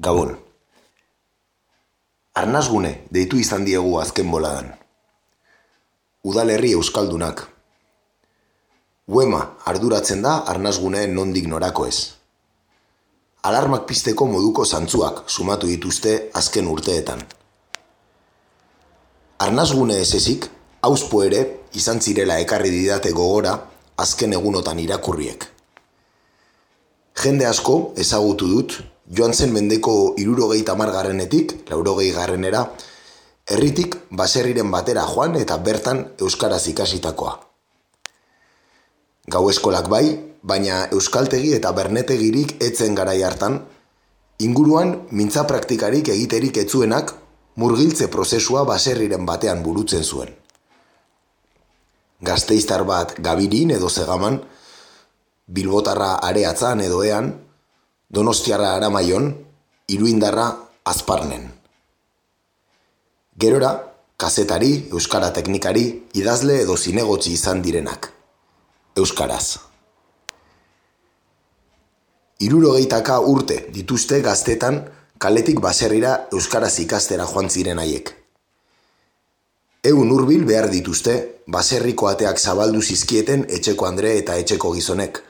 Gabon. Arnazgune deitu izan diegu azken boladan. Udalerri euskaldunak. Uema arduratzen da arnazguneen nondik norako ez. Alarmak pizteko moduko zantzuak sumatu dituzte azken urteetan. Arnazgune ez ezik, hauspo ere izan zirela ekarri didate gogora azken egunotan irakurriek. Jende asko ezagutu dut joan zen mendeko irurogei tamargarrenetik, laurogei garrenera, herritik baserriren batera joan eta bertan euskaraz ikasitakoa. Gau eskolak bai, baina euskaltegi eta bernetegirik etzen garai hartan, inguruan mintza praktikarik egiterik etzuenak murgiltze prozesua baserriren batean burutzen zuen. Gazteiztar bat gabirin edo zegaman, bilbotarra areatzan edo ean, donostiarra aramaion, iruindarra azparnen. Gerora, kazetari, euskara teknikari, idazle edo zinegotzi izan direnak. Euskaraz. Irurogeitaka urte dituzte gaztetan kaletik baserrira euskaraz ikastera joan ziren haiek. Egun hurbil behar dituzte, baserriko ateak zabaldu zizkieten etxeko andre eta etxeko gizonek.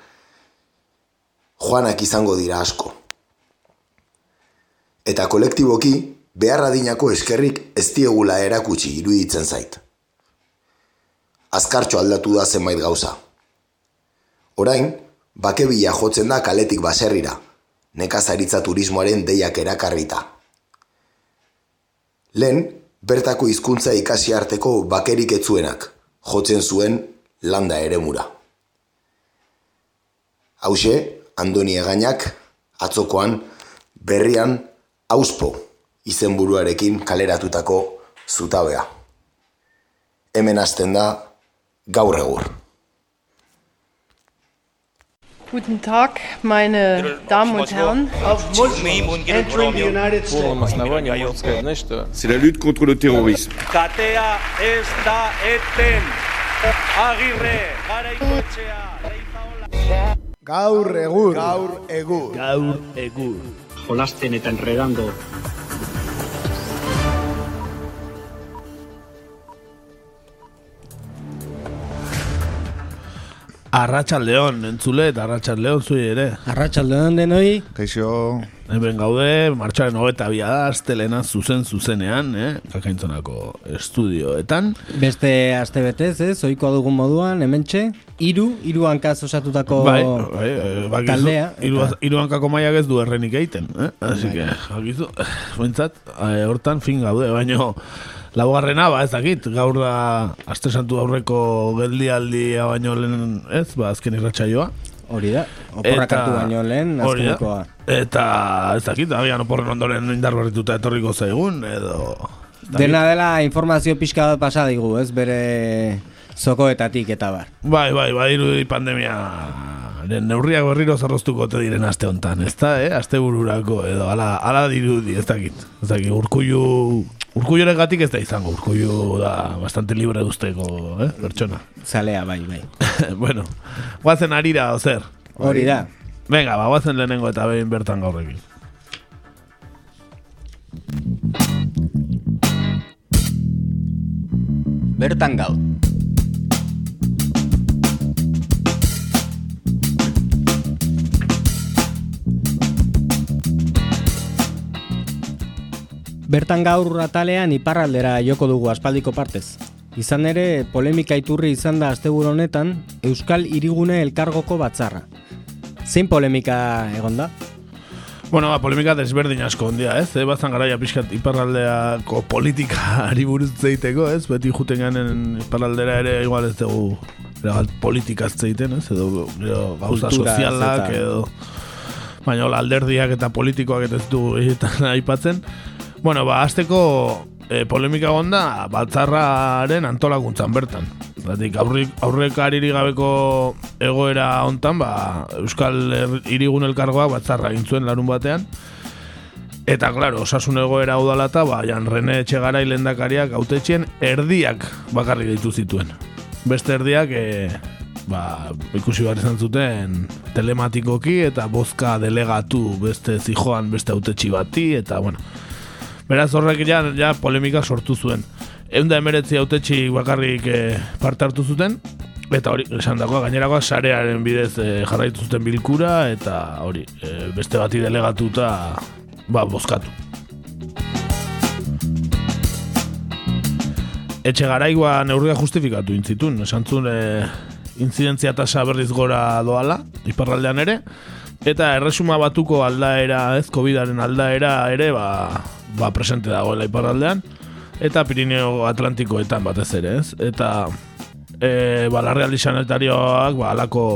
Joanak izango dira asko. Eta kolektiboki, behar adinako eskerrik ez diegula erakutsi iruditzen zait. Azkartxo aldatu da zenbait gauza. Orain, bakebila jotzen da kaletik baserrira, nekazaritza turismoaren deiak erakarrita. Lehen, bertako hizkuntza ikasi arteko bakerik etzuenak, jotzen zuen landa eremura. Hauxe, Andoni Egainak atzokoan berrian Auspo izenburuarekin kaleratutako zutabea. Hemen hasten da gaur egur. Guten Tag, meine Damen und Herren. C'est la lutte contre le terrorisme. Katea ez da eten. Agirre, garaikotxea, leizaola. Gaur egur. Gaur egur. Gaur egur. jolasten eta enredando Arratxaldeon, entzule eta arratxaldeon zui ere. Arratxaldeon denoi, Kaixo. Hemen gaude, martxaren hogeta bia da, astelena zuzen zuzenean, eh? Kakaintzonako estudioetan. beste aste betez, ez, oikoa dugun moduan, hementxe, hiru, hiru hankaz osatutako Bai, bai, eh, bakizu, taldea. hiru, eta- hiru hankako maiak ez du errenik egiten, eh? Así que, bakizu, bentsat, eh, hortan fin gaude, baino, laugarrena, ba, ez dakit, gaur da, aste santu aurreko geldialdia baino lehen, ez, ba, azken irratsaioa. Hori da, oporrak Eta- hartu baino lehen, azkenekoa. Eta, ez dakit, agian oporren ondoren indar berrituta etorriko zaigun, edo... Dena dela informazio pixka bat pasa digu, ez, bere zokoetatik eta bar. Bai, bai, bai, irudi pandemia neurriak berriro zorroztuko te diren aste hontan, ez da, eh? Aste bururako, edo, ala, ala dirudi, ez dakit. Ez dakit, urkullu... Urkulluren gatik ez da izango, urkullu da bastante libre duzteko, eh? Pertsona. Zalea, bai, bai. bueno, guazen arira, ozer. Hori da. Venga, ba, guazen lehenengo eta behin bertan gaurrekin. Bertan gaur. Bertan gaur atalean iparraldera joko dugu aspaldiko partez. Izan ere, polemika iturri izan da asteburu honetan Euskal Hirigune Elkargoko batzarra. Zein polemika egon da? Bueno, ba, polemika desberdin asko ondia, ez? Eh? Bazan garaia pixkat iparraldeako politikari buruz zeiteko, ez? Beti juten ganen iparraldera ere igual ez dugu erabat politikaz zeiten, ez? Edo, edo gauza Kulturaz sozialak, edo... Baina alderdiak eta politikoak eta ez du aipatzen. Bueno, ba, azteko e, polemika gonda batzarraren antolakuntzan bertan. Zatik, aurrik, aurrek ariri gabeko egoera hontan, ba, Euskal Hirigun Elkargoak batzarra egin zuen larun batean. Eta, klaro, osasun egoera udalata, ba, Jan Rene Etxegarai lendakariak autetxien erdiak bakarrik ditu zituen. Beste erdiak, e, ba, ikusi behar izan zuten telematikoki eta bozka delegatu beste zijoan beste autetxi bati eta bueno beraz horrek ja, ja polemika sortu zuen. Eunda emeretzi autetxi bakarrik eh, parte hartu zuten eta hori esan dagoa gainerakoa sarearen bidez eh, jarraitu zuten bilkura eta hori eh, beste bati delegatuta ba, bozkatu. Etxe garaigua neurria justifikatu intzitun, esan zuen e, inzidentzia tasa berriz gora doala, iparraldean ere, eta erresuma batuko aldaera, ez, COVIDaren aldaera ere, ba, ba presente dagoela iparraldean, eta Pirineo Atlantikoetan batez ere, ez, eta e, ba, larrealdi sanitarioak, ba, alako,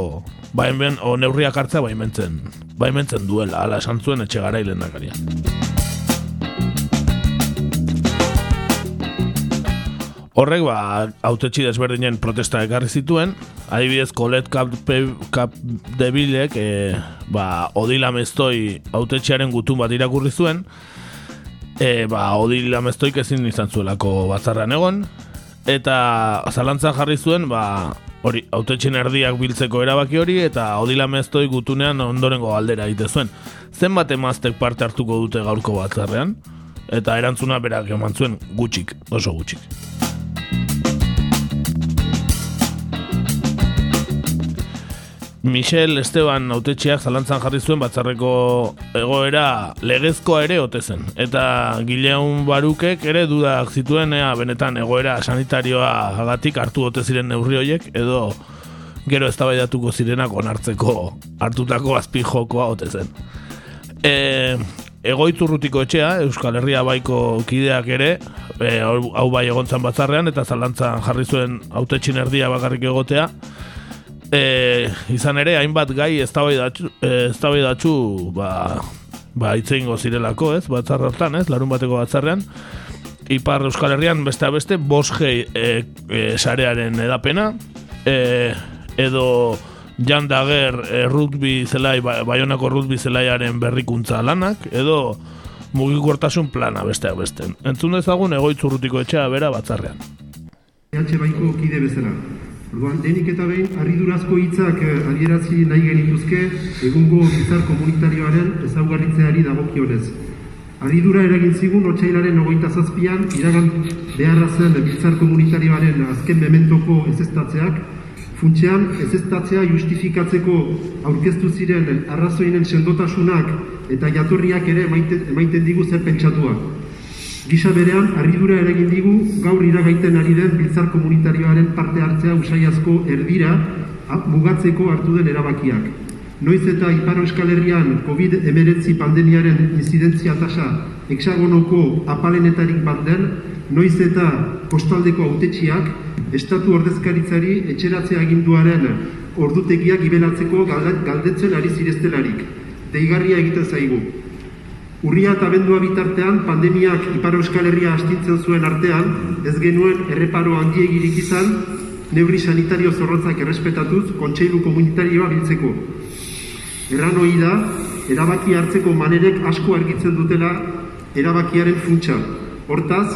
baimen, o neurriak hartzea baimentzen, baimentzen duela, ala esan zuen etxe garailen Horrek, ba, autetxi desberdinen protesta ekarri zituen, adibidez, kolet kap, kap debilek, e, ba, odila mestoi autetxiaren gutun bat irakurri zuen, e, ba, odila meztoik ezin izan zuelako batzarran egon, eta zalantzan jarri zuen, ba, hori, autetxin erdiak biltzeko erabaki hori, eta odila meztoi gutunean ondorengo aldera egite zuen. Zenbat emaztek parte hartuko dute gaurko batzarrean? Eta erantzuna berak eman zuen gutxik, oso gutxik. Michel Esteban autetxeak zalantzan jarri zuen batzarreko egoera legezkoa ere ote zen. Eta Gileun Barukek ere dudak zituen ea benetan egoera sanitarioa agatik hartu ote ziren neurri horiek edo gero eztabaidatuko zirenak onartzeko hartutako azpijokoa ote zen. E, egoitzurrutiko etxea, Euskal Herria baiko kideak ere, e, hau bai egontzan batzarrean, eta zalantzan jarri zuen autetxin erdia bakarrik egotea, e, izan ere, hainbat gai ez datxu ba, ba itzein zirelako, ez, batzar hortan, ez, larun bateko batzarrean, Ipar Euskal Herrian beste beste bosgei e, e, sarearen edapena, e, edo Jan Dager e, rugby zelai, ba, Bayonako rugby zelaiaren berrikuntza lanak, edo mugikortasun plana besteak beste. Entzun dezagun egoitzurrutiko etxea bera batzarrean. EH baiko kide bezala, Orduan, denik eta behin, harridurazko hitzak eh, adierazi nahi genituzke egungo bizar komunitarioaren ezaugarritzeari dagokionez. Harridura eragin zigun otxailaren ogoita zazpian, iragan beharra zen bizar komunitarioaren azken mementoko ezestatzeak, funtsean ezestatzea justifikatzeko aurkeztu ziren arrazoinen sendotasunak eta jatorriak ere emaiten digu zer pentsatua. Gisa berean, harridura eragin digu gaur iragaiten ari den biltzar komunitarioaren parte hartzea usaiazko erdira mugatzeko hartu den erabakiak. Noiz eta Ipar Euskal Herrian COVID-19 pandemiaren incidentzia tasa hexagonoko apalenetarik bat den, noiz eta kostaldeko autetxiak estatu ordezkaritzari etxeratzea aginduaren ordutegiak ibelatzeko galdetzen ari zireztelarik. Deigarria egiten zaigu. Urria eta bendua bitartean, pandemiak Ipar Euskal Herria astintzen zuen artean, ez genuen erreparo handiegirik izan, neurri sanitario zorrotzak errespetatuz, kontseilu komunitarioa biltzeko. Erran hori da, erabaki hartzeko manerek asko argitzen dutela erabakiaren funtsa. Hortaz,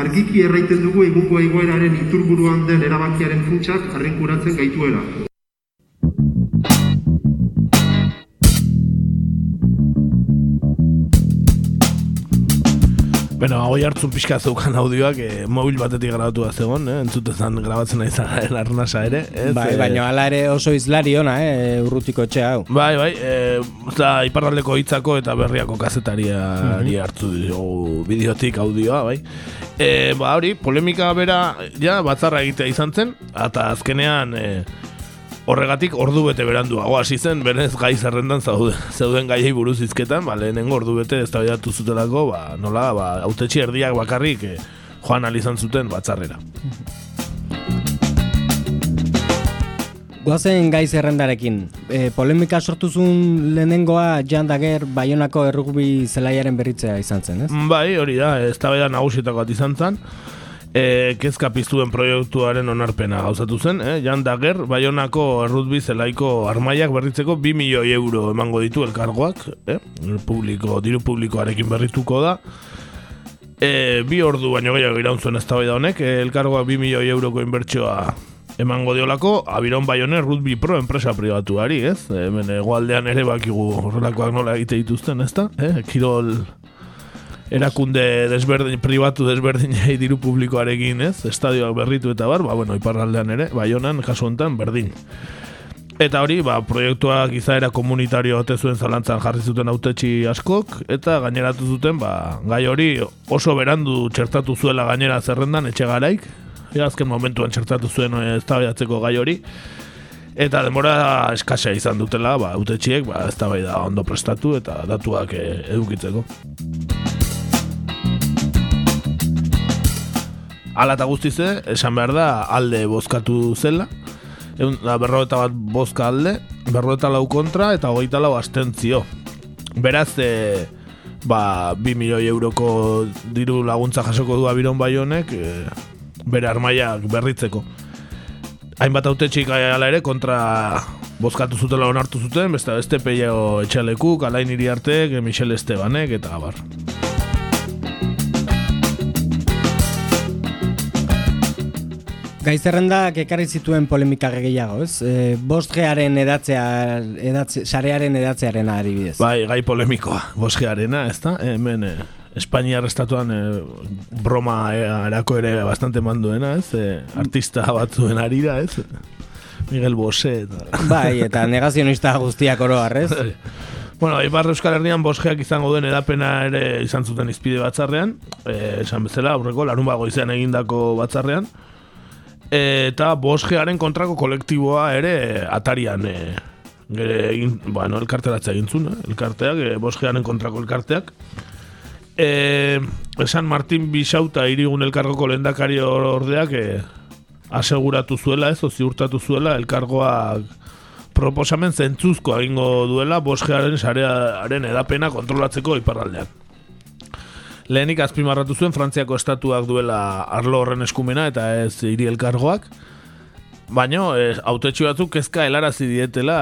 argiki erraiten dugu egungo egoeraren iturburuan den erabakiaren funtsak arrenkuratzen gaituela. Bueno, hoi hartzun pixka zeukan audioak, eh, mobil batetik grabatu da zegoen, eh, entzute zan grabatzen nahi zara arnasa ere. Ez, bai, eh, baina ala ere oso izlari ona, eh, urrutiko etxe hau. Bai, bai, eh, eta iparraldeko hitzako eta berriako kazetaria mm hartu dio bideotik audioa, bai. Eh, ba, hori, polemika bera, ja, batzarra egitea izan zen, eta azkenean, eh, Horregatik ordu bete beranduago hasi zen, berez gai zerrendan zauden, zeuden gaiei buruz izketan, ba, lehenengo ordu bete ez zutelako, ba, nola, ba, autetxi erdiak bakarrik eh, joan alizan zuten batzarrera. Goazen gai zerrendarekin, e, polemika sortuzun lehenengoa Jan Dager Bayonako errugbi zelaiaren berritzea izan zen, ez? Bai, hori da, ez da nagusietako izan zen e, kezka piztuen proiektuaren onarpena gauzatu zen, eh? Jan Dager, Bayonako errutbi zelaiko armaiak berritzeko 2 milioi euro emango ditu elkargoak, eh? publiko, diru publikoarekin berrituko da. E, bi ordu baino gehiago iraun zuen ez honek, e, elkargoak 2 milioi euroko inbertsioa emango diolako Abiron Bayonet Rugby Pro enpresa pribatuari, ez? Hemen egualdean ere bakigu horrelakoak nola egite dituzten, ezta? Eh? Kirol erakunde desberdin, pribatu desberdinei diru publikoarekin, ez? Estadioak berritu eta bar, ba, bueno, iparraldean ere, Baionan, kasu honetan, berdin. Eta hori, ba, proiektuak izaera komunitario ote zuen zalantzan jarri zuten autetxi askok, eta gaineratu zuten, ba, gai hori oso berandu txertatu zuela gainera zerrendan etxe garaik, ja, azken momentuan txertatu zuen ez gai hori, eta demora eskasea izan dutela, ba, autetxiek, ba, ez da ondo prestatu eta datuak eh, edukitzeko. Ala eta guztize, esan behar da, alde bozkatu zela, Egun, da, berro bat bozka alde, berro eta lau kontra, eta hogeita lau astentzio. Beraz, e, ba, bi milioi euroko diru laguntza jasoko du abiron bai honek, e, bere armaiak berritzeko. Hainbat autetxik ala ere, kontra bozkatu zutela onartu zuten, beste beste peio etxalekuk, alain iriartek, Michel Estebanek, eta abar. Gaizerrendak ekarri zituen polemika gehiago, ez? E, bostgearen edatzea, edatze, sarearen edatzearen adibidez. Bai, gai polemikoa, bostgearena, ez da? Hemen, e, Espainiar estatuan e, broma e, erako ere bastante manduena, ez? E, artista batzuen arira, ez? Miguel Bosé. Eta... Bai, eta negazionista guztiak oro ez? Bueno, Ibar Euskal Herrian bosgeak izango den edapena ere izan zuten izpide batzarrean, e, esan bezala, aurreko, larun bago egindako batzarrean, eta bosgearen kontrako kolektiboa ere atarian e, egin, bueno, elkarteratzea egin eh? elkarteak, e, bosgearen kontrako elkarteak. E, esan Martin Bisauta irigun elkargoko lendakari ordeak e, aseguratu zuela, ez, ziurtatu zuela, elkargoak proposamen zentzuzko egingo duela bosgearen sarearen edapena kontrolatzeko iparraldean. Lehenik azpimarratu zuen Frantziako estatuak duela arlo horren eskumena eta ez hiri elkargoak. Baina, e, autetxu batzuk kezka helarazi dietela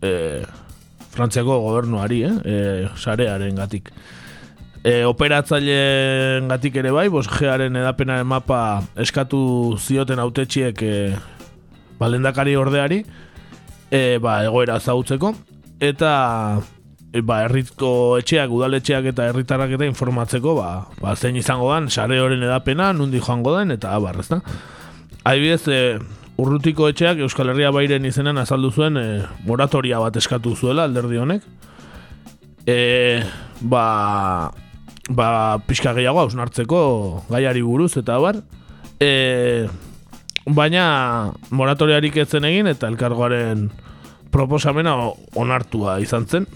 e, Frantziako gobernuari, eh? e, sarearen gatik. E, operatzaileen gatik ere bai, bos gearen edapenaren mapa eskatu zioten autetxiek e, balendakari ordeari, e, ba, egoera zautzeko. Eta ba, erritko etxeak, udaletxeak eta herritarrak eta informatzeko, ba, ba, zein izango den, sare horren edapena, nundi joango den, eta abar, ezta? Haibidez, e, urrutiko etxeak Euskal Herria Bairen izenan azaldu zuen e, moratoria bat eskatu zuela alderdi honek. E, ba, ba, pixka gehiago hausnartzeko gaiari buruz eta abar. E, baina moratoriarik etzen egin eta elkargoaren proposamena onartua izan zen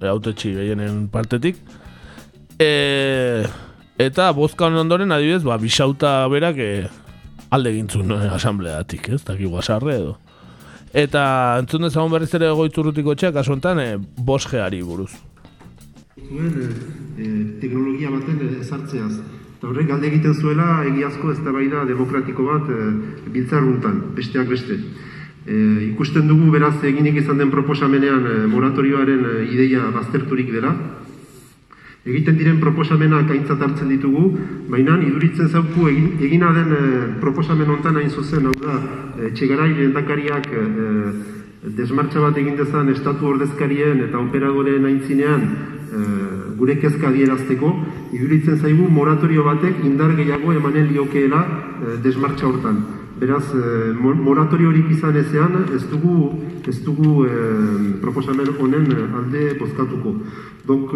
autetxi gehienen partetik. E, eta bozka honen ondoren adibidez, ba, bisauta berak e, alde gintzun no, asambleatik, ez, daki guasarre edo. Eta entzun dezagun berriz ere goitzurrutiko txeak, asontan, e, bosgeari buruz. Zuen e, e, teknologia baten ezartzeaz. Eta horrek galde egiten zuela egiazko ez da demokratiko bat e, biltzarruntan, besteak beste. E, ikusten dugu beraz eginik izan den proposamenean e, moratorioaren e, ideia bazterturik dela. Egiten diren proposamenak aintzat hartzen ditugu, baina iduritzen zauku egin, egina den e, proposamen hontan hain zuzen, hau da, e, txegarai lehendakariak e, desmartxa bat egin dezan estatu ordezkarien eta operadoreen aintzinean e, gure kezka adierazteko, iduritzen zaigu moratorio batek indar gehiago emanen liokeela e, desmartxa hortan. Beraz, e, moratorio hori izan ezean, ez dugu, ez dugu e, proposamen honen alde bozkatuko. Donc,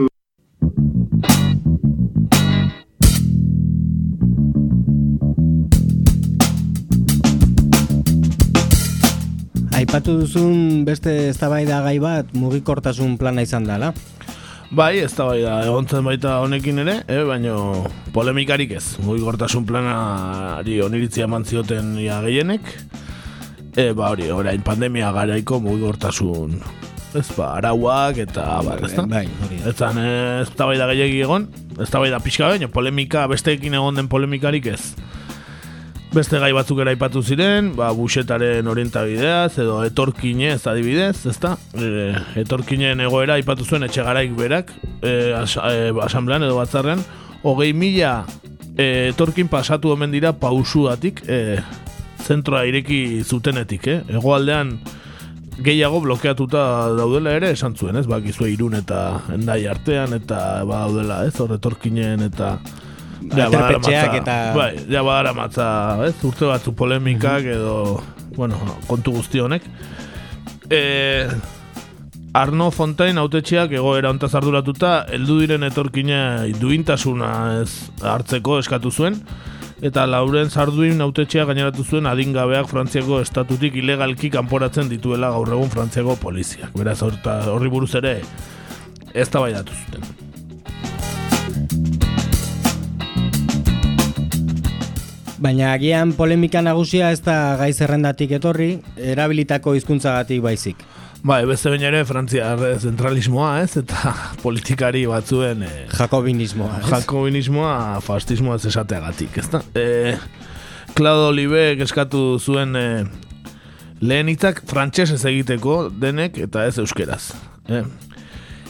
Aipatu duzun beste eztabaida gai bat mugikortasun plana izan dela. Bai, ez da bai da, egontzen baita honekin ere, eh, baina polemikarik ez. Mugi gortasun planari oniritzia eman zioten ia gehienek. E, ba hori, orain pandemia garaiko mugi gortasun ez ba, arauak eta bar, ez da? Bai, hori. Ez da, ez da bai da gehiagi egon, ez da bai da pixka baina polemika, besteekin egon den polemikarik ez. Beste gai batzuk aipatu ziren, ba, busetaren orientabideaz, edo etorkinez adibidez, ezta? E, etorkinen egoera aipatu zuen etxe garaik berak, e, as, e, asamblean edo batzarrean, hogei mila e, etorkin pasatu omen dira pausuatik, e, zentroa ireki zutenetik, eh? Egoaldean gehiago blokeatuta daudela ere esan zuen, ez? Bakizue irun eta endai artean eta ba daudela, ez? Horretorkinen eta Ja, Aterpetxeak eta... Bai, ja badara matza, ez? Urte batzu polemikak edo, bueno, kontu guzti honek. E, Arno Fontaine autetxeak egoera ontaz arduratuta, heldu diren etorkina duintasuna ez hartzeko eskatu zuen, eta Lauren Zarduin autetxeak gaineratu zuen adingabeak Frantziako estatutik ilegalki kanporatzen dituela gaur egun Frantziako poliziak. Beraz, horri buruz ere, ez da zuten. Baina agian polemika nagusia ez da gai zerrendatik etorri, erabilitako hizkuntzagatik baizik. Bai, beste baina ere Frantzia zentralismoa, ez? Eta politikari batzuen eh, jakobinismoa, ez? Jakobinismoa, fascismoa ez esateagatik, ez da? Eh, Claude Olive eskatu zuen eh, lehen hitzak frantses egiteko denek eta ez euskeraz. Eh?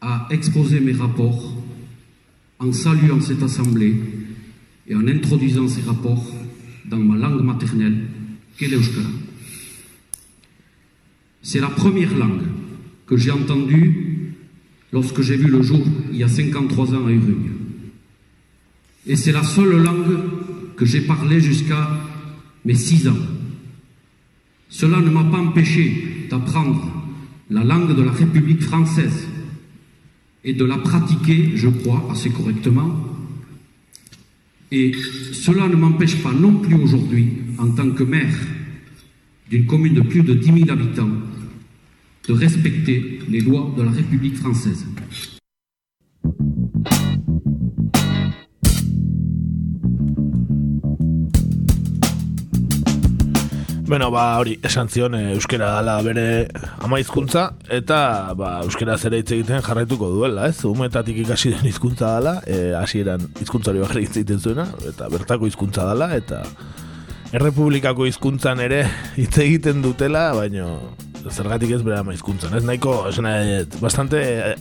à exposer mes rapports en saluant cette assemblée et en introduisant ces rapports dans ma langue maternelle, qu'est. C'est la première langue que j'ai entendue lorsque j'ai vu le jour il y a 53 ans à Urugne. Et c'est la seule langue que j'ai parlé jusqu'à mes 6 ans. Cela ne m'a pas empêché d'apprendre la langue de la République française et de la pratiquer, je crois, assez correctement. Et cela ne m'empêche pas non plus aujourd'hui, en tant que maire d'une commune de plus de 10 000 habitants, de respecter les lois de la République française. Bueno, ba, hori, esan zion, e, euskera dala bere ama hizkuntza eta ba, euskera zera hitz egiten jarraituko duela, ez? Umetatik ikasi den hizkuntza dala, e, hasieran hizkuntza hori bakar egiten zuena, eta bertako hizkuntza dala, eta errepublikako hizkuntzan ere hitz egiten dutela, baino zergatik ez bere ama hizkuntzan, ez? Nahiko, esan bastante eh,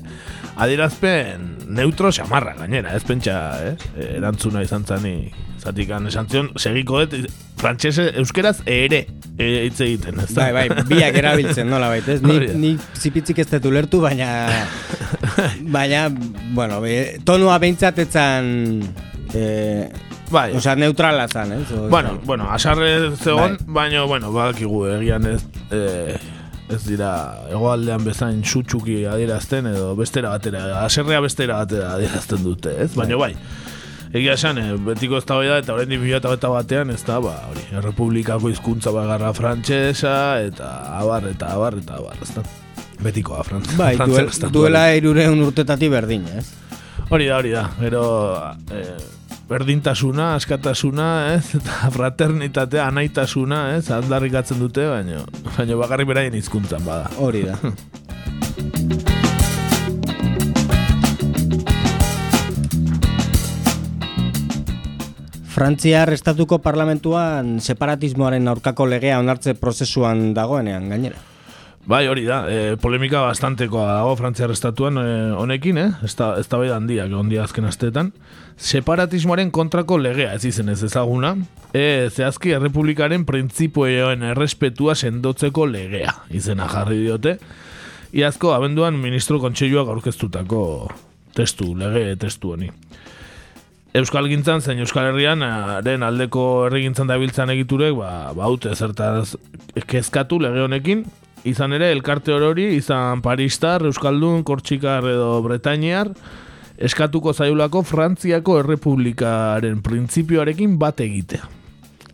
adierazpen neutro xamarra, gainera, ez pentsa, ez? Erantzuna izan zani Zatikan esan zion, segiko dut, frantxese euskeraz ere e, hitz egiten, ez Bai, bai, biak erabiltzen, nola baita, ez? Ni, ni zipitzik ez detu lertu, baina, baina, bueno, be, tonua behintzat E, bai. Osa, neutrala zan, ez? O, bueno, o, bueno, asarre zegoen, bai. baina, bueno, bakigu, egian ez, e, ez dira, egoaldean bezain sutsuki adierazten, edo bestera batera, aserrea bestera batera adierazten dute, ez? Baina, bai. Egia esan, e, betiko ez da eta horrein dibio eta batean ez da, ba, hori, errepublikako hizkuntza bagarra frantxesa, eta abar, eta abar, eta abar, ez da. Betiko, a, frantz, bai, duel, duela irureun urtetati berdin, ez? Hori da, hori da, gero, e, berdintasuna, askatasuna, ez, eta fraternitatea, anaitasuna, ez, aldarrikatzen dute, baina, baina bakarrik beraien hizkuntzan bada. Hori da. Frantziar estatuko parlamentuan separatismoaren aurkako legea onartze prozesuan dagoenean, gainera. Bai, hori da, e, polemika bastantekoa dago Frantziar estatuan e, honekin, eh? ez da, ez da bai handia, ondia azken astetan. Separatismoaren kontrako legea ez izen ez ezaguna, e, zehazki errepublikaren printzipoen errespetua sendotzeko legea, izena jarri diote. Iazko, abenduan, ministro kontseiluak aurkeztutako testu, lege testu honi. Euskal Gintzan, zein Euskal Herrian, haren aldeko herrigintzan dabiltzan egiturek, ba, baute zertaz kezkatu lege honekin, izan ere, elkarte hori, izan Paristar, Euskaldun, Kortxikar edo Bretainiar, eskatuko zaiulako Frantziako Errepublikaren printzipioarekin bat egitea.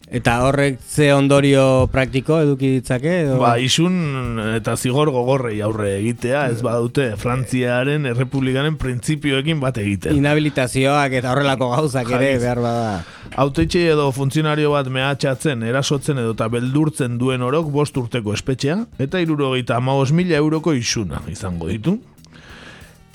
Eta horrek ze ondorio praktiko eduki ditzake? Edo? Ba, isun eta zigor gogorrei aurre egitea, ez badute Frantziaren Errepublikaren printzipioekin bat egiten. Inhabilitazioak eta horrelako gauzak ere behar bada. Autetxe edo funtzionario bat mehatxatzen, erasotzen edo eta beldurtzen duen orok bost urteko espetxea, eta irurogeita amaos mila euroko isuna izango ditu.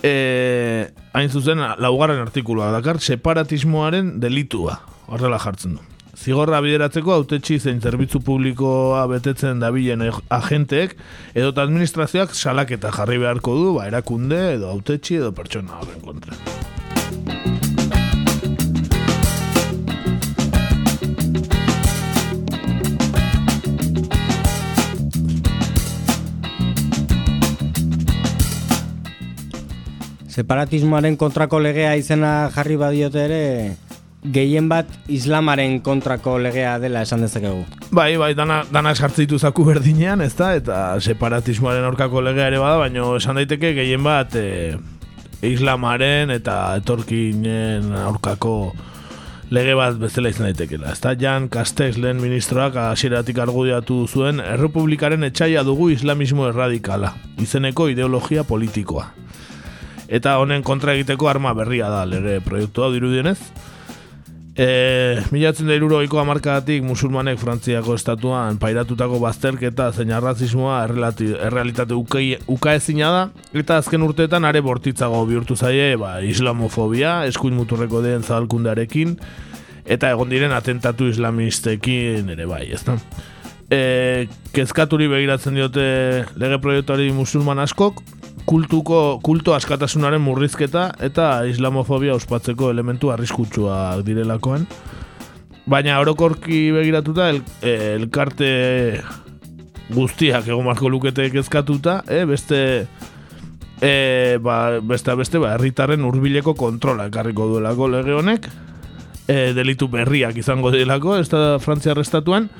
E, hain zuzen, laugarren artikulua dakar, separatismoaren delitua, horrela jartzen du. Zigorra bideratzeko autetxi zein zerbitzu publikoa betetzen dabilen agenteek edo administrazioak salaketa jarri beharko du ba, erakunde edo autetxi edo pertsona horren kontra. Separatismoaren kontrako legea izena jarri badiote ere, gehien bat islamaren kontrako legea dela esan dezakegu. Bai, bai, dana, dana ditu zaku berdinean, ez da, eta separatismoaren aurkako legea ere bada, baina esan daiteke gehien bat e, islamaren eta etorkinen aurkako lege bat bezala izan daitekela. Ez da, Jan Castex lehen ministroak hasieratik argudiatu zuen errepublikaren etxaia dugu islamismo erradikala, izeneko ideologia politikoa. Eta honen kontra egiteko arma berria da lege proiektua dirudienez. E, milatzen da irurogeiko amarkadatik musulmanek Frantziako estatuan pairatutako bazterketa zein arrazismoa errealitate ukaezina da eta azken urteetan are bortitzago bihurtu zaie ba, islamofobia, eskuin muturreko den zabalkundearekin eta egon diren atentatu islamistekin ere bai, ez da? E, kezkaturi begiratzen diote lege proiektuari musulman askok, kultuko kulto askatasunaren murrizketa eta islamofobia ospatzeko elementu arriskutsuak direlakoan. Baina orokorki begiratuta el, eh, elkarte guztiak egon marko lukete kezkatuta, eh, beste e, ba, beste beste ba, herritarren hurbileko kontrola ekarriko duelako lege honek, e, delitu berriak izango delako, ez da Frantziar estatuan,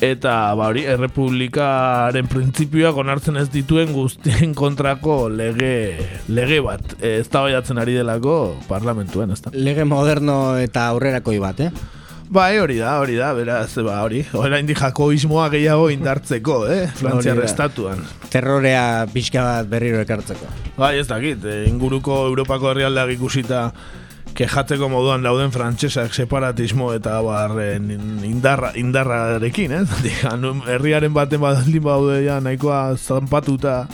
eta ba hori errepublikaren printzipioak onartzen ez dituen guztien kontrako lege lege bat e, eztabaidatzen ari delako parlamentuan, ezta. Lege moderno eta aurrerakoi bat, eh? Bai, hori da, hori da, beraz, ba, hori, oraindik jakoismoa gehiago indartzeko, eh, Frantziar estatuan. Terrorea pixka bat berriro ekartzeko. Bai, ez dakit, e, inguruko Europako herrialdeak ikusita kejatzeko moduan dauden frantsesak separatismo eta barren indarra, indarrarekin, ez? Anu- herriaren baten badaldin baude ja nahikoa zanpatuta,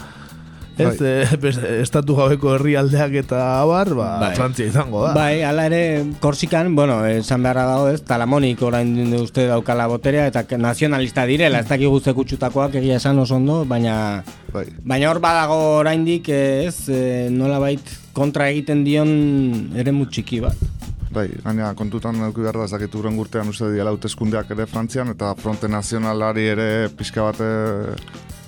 ez? Bai. E, estatu gabeko herrialdeak eta abar, ba, Bai. Frantzia izango da. Bai, ala ere, Korsikan, bueno, esan beharra dago ez, Talamonik orain uste daukala boterea eta nazionalista direla, ez dakigu ze kutsutakoak egia esan oso ondo, baina Bai. baina hor badago oraindik eh, ez, eh, nolabait kontra egiten dion ere txiki bat. Bai, gaina kontutan eduki behar da, ez dakit urren urtean uste diala hauteskundeak ere Frantzian, eta fronte nazionalari ere pixka bat...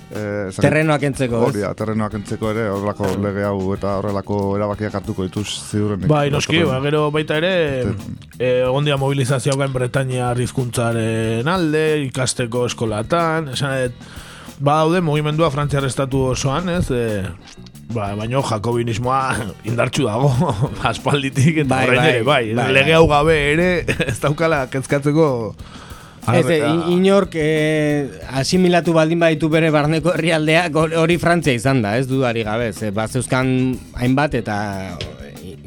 E, Terrenoak entzeko? Hori da, terrenoak entzeko ere, horrelako lege hau eta horrelako erabakiak hartuko dituz ziurrenik. Bai, noski, ba, gero baita ere, eh, egon dira mobilizazioa gain Bretaña arrizkuntzaren alde, ikasteko eskolatan, esan ba daude mugimendua Frantziar estatu osoan, ez, e, ba, baino jakobinismoa indartsu dago, aspalditik, eta Bai, bai, bai, bai, lege bai. hau gabe ere, ez daukala kezkatzeko Ez, eh, in- inork eh, asimilatu baldin baditu bere barneko herrialdeak hor- hori Frantzia izan da, ez dudari gabe. Ze, bat zeuzkan hainbat eta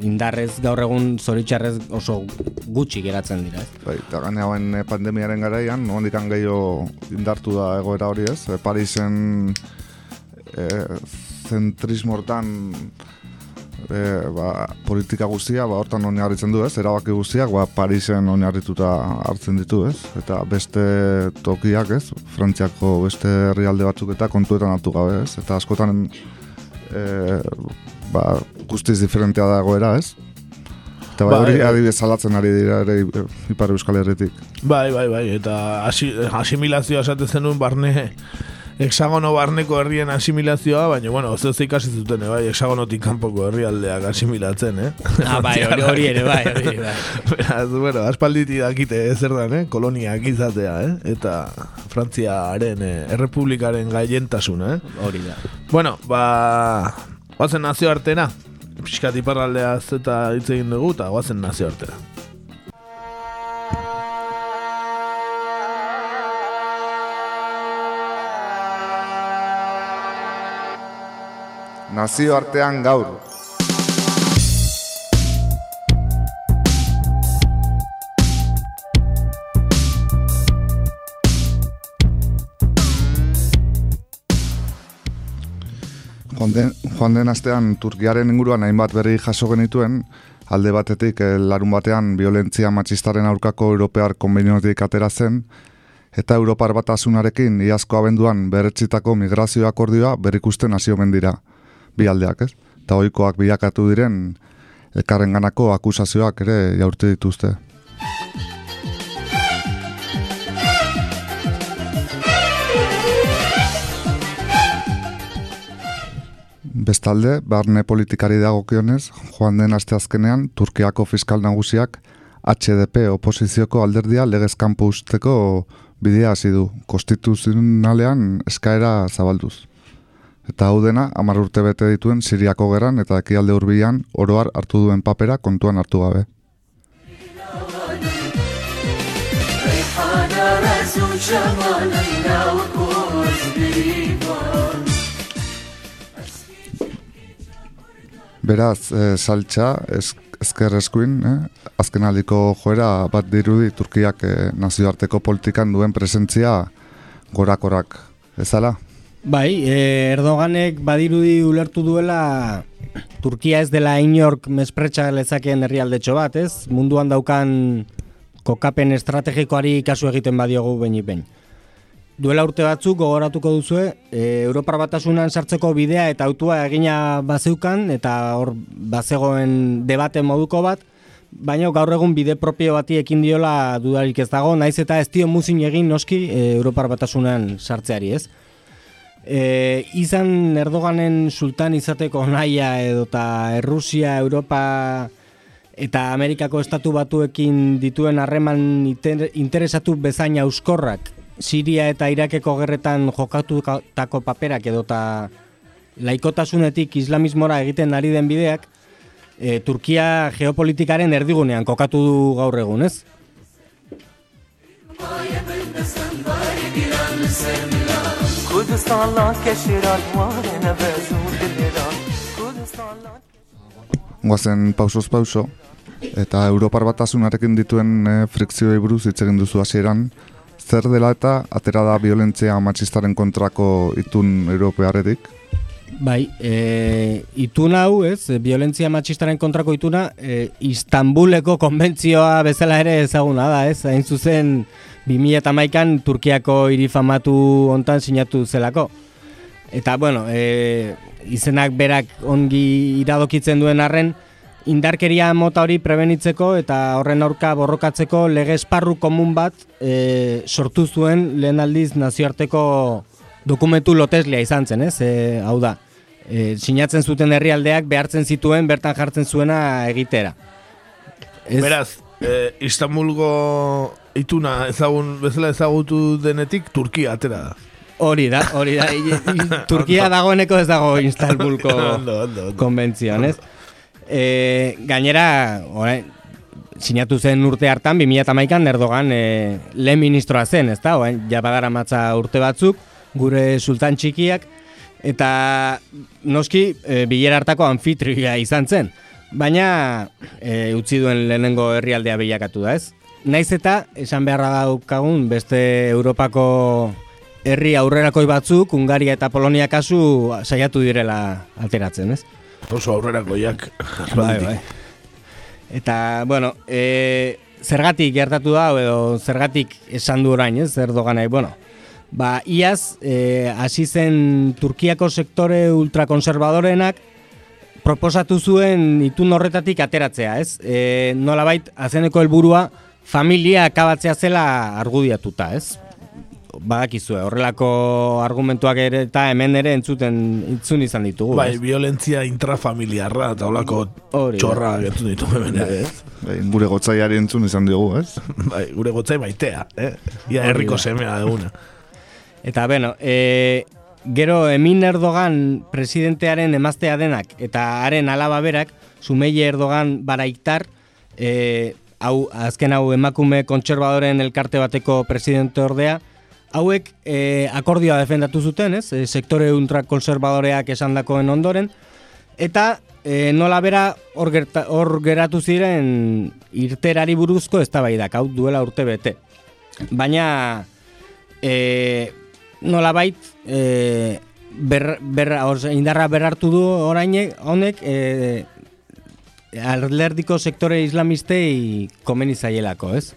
indarrez gaur egun zoritxarrez oso gutxi geratzen dira. Ez? Bai, eta gaina hauen eh, pandemiaren garaian, nondik gehiago indartu da egoera hori ez. E, Parisen e, zentrismo hortan e, ba, politika guztia, ba, hortan oinarritzen du ez, erabaki guztiak, ba, Parisen oinarrituta hartzen ditu ez, eta beste tokiak ez, Frantziako beste herrialde batzuk eta kontuetan hartu gabe ez, eta askotan e, ba, guztiz diferentea da egoera ez, Eta bai, Bai, hori bai. adibidez salatzen ari dira ere Ipar Euskal Herritik. Bai, bai, bai, eta asi, asimilazioa esaten zenuen barne hexagono barneko herrien asimilazioa, baina, bueno, ez ikasi zuten, eh, bai, hexagonotik kanpoko herrialdeak asimilatzen, eh? Ah, bai, hori, hori ere, bai, hori, bai. Beraz, bueno, aspalditi dakite eh, zer dan, eh? koloniak izatea, eh? eta Frantziaren eh, errepublikaren gaientasuna, eh? Hori da. Bueno, ba, guazen nazio artena, pixkat iparraldeaz eta hitz egin dugu, eta guazen nazio nazioartean gaur. Joan den, joan astean Turkiaren inguruan hainbat berri jaso genituen, alde batetik eh, larun batean violentzia matxistaren aurkako Europear konbeniotik atera zen, eta Europar batasunarekin iazko abenduan berretzitako migrazio akordioa berrikusten hasi omen dira, bi aldeak, ez? Eta ohikoak bilakatu diren elkarren ganako akusazioak ere jaurte dituzte. Bestalde, barne politikari dagokionez, joan den asteazkenean, Turkiako fiskal nagusiak HDP oposizioko alderdia legez kanpo usteko bidea hasi du, konstituzionalean eskaera zabalduz. Eta hau dena, amar urte bete dituen Siriako gerran eta ekialde hurbilan oroar hartu duen papera kontuan hartu gabe. Beraz, e, saltxa, ez, ezker eskuin, eh? azken aldiko joera bat dirudi Turkiak eh, nazioarteko politikan duen presentzia gorakorak, ezala? Bai, eh, Erdoganek badirudi ulertu duela Turkia ez dela inork mespretsa lezakeen herrialdetxo bat, ez? Munduan daukan kokapen estrategikoari kasu egiten badiogu behin behin. Duela urte batzuk gogoratuko duzue, e, Europar batasunan sartzeko bidea eta autua egina bazeukan eta hor bazegoen debate moduko bat, baina gaur egun bide propio bati ekin diola dudarik ez dago, naiz eta ez dio muzin egin noski e, Europar batasunan sartzeari ez. E, izan Erdoganen sultan izateko naia edo eta Errusia, Europa eta Amerikako estatu batuekin dituen harreman interesatu bezain euskorrak Siria eta Irakeko gerretan jokatutako paperak edota laikotasunetik islamismora egiten ari den bideak, e, Turkia geopolitikaren erdigunean kokatu du gaur egun, ez? Guazen pausoz pauso, eta Europar batasunarekin dituen e, frikzioei buruz hitz egin duzu hasieran, zer dela eta atera da violentzia matxistaren kontrako itun europearetik? Bai, e, itun hau, ez, violentzia matxistaren kontrako ituna, e, Istanbuleko konbentzioa bezala ere ezaguna da, ez, hain zuzen 2008an Turkiako irifamatu hontan sinatu zelako. Eta, bueno, e, izenak berak ongi iradokitzen duen arren, indarkeria mota hori prebenitzeko eta horren aurka borrokatzeko lege esparru komun bat e, sortu zuen lehen aldiz nazioarteko dokumentu loteslia izan zen, ez? E, hau da, e, sinatzen zuten herrialdeak behartzen zituen bertan jartzen zuena egitera. Ez? Beraz, e, Istanbulgo ituna ezagun, bezala ezagutu denetik Turkia atera da. Hori da, hori da. Turkia dagoeneko ez dago Istanbulko konbentzioan, ez? E, gainera, orain, sinatu zen urte hartan, 2008an Erdogan e, lehen ministroa zen, ez da? Orain, jabadara matza urte batzuk, gure sultan txikiak, eta noski e, bilera hartako anfitria izan zen. Baina e, utzi duen lehenengo herrialdea bilakatu da, ez? Naiz eta, esan beharra daukagun, beste Europako herri aurrerakoi batzuk, Ungaria eta Polonia kasu saiatu direla alteratzen, ez? oso aurrerako jak. Bai, bai. Eta, bueno, e, zergatik gertatu da, edo zergatik esan du orain, ez, zer doganai, bueno. Ba, iaz, e, hasi zen Turkiako sektore ultrakonservadorenak proposatu zuen itun horretatik ateratzea, ez? E, Nola bait, azeneko helburua familia akabatzea zela argudiatuta, ez? badakizue, horrelako argumentuak ere eta hemen ere entzuten entzun izan ditugu. Bai, violentzia intrafamiliarra eta holako txorra entzun ditu hemen ere, ez? Bai, gure gotzaiari entzun izan dugu, ez? Bai, gure gotzai maitea, eh? Ia herriko semea duguna. Eta, bueno, e, gero Emin Erdogan presidentearen emaztea denak eta haren alaba berak, Sumeie Erdogan baraiktar, e, hau, azken hau emakume kontserbadoren elkarte bateko presidente ordea, hauek e, akordioa defendatu zuten, ez? E, sektore ultrakonservadoreak esandakoen ondoren eta e, nola bera hor, gerta, hor geratu ziren irterari buruzko eztabaidak hau duela urte bete. Baina e, nola bait e, ber, ber, indarra berartu du orain honek e, alerdiko sektore islamistei komeni zaielako, ez?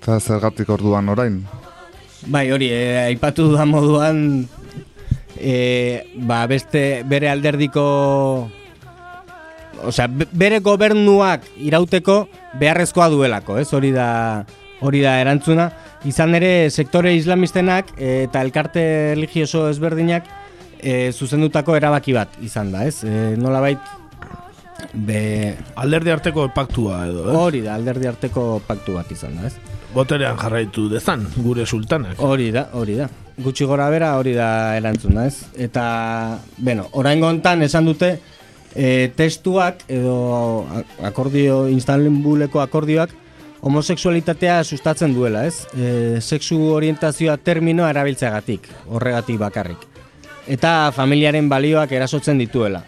Eta zergatik orduan orain? Bai, hori, eh, aipatu da moduan e, ba, beste bere alderdiko osea, bere gobernuak irauteko beharrezkoa duelako, ez? Hori da hori da erantzuna. Izan ere sektore islamistenak eta elkarte religioso ezberdinak e, zuzendutako erabaki bat izan da, ez? E, nolabait be alderdi arteko paktua edo, ez? Hori da, alderdi arteko paktu bat izan da, ez? Boterean jarraitu dezan, gure sultanak. Hori da, hori da. Gutxi gora bera hori da erantzuna, ez? Eta, bueno, orain gontan esan dute e, testuak edo akordio, Istanbuleko akordioak homosexualitatea sustatzen duela, ez? E, sexu orientazioa terminoa erabiltzeagatik, horregatik bakarrik. Eta familiaren balioak erasotzen dituela.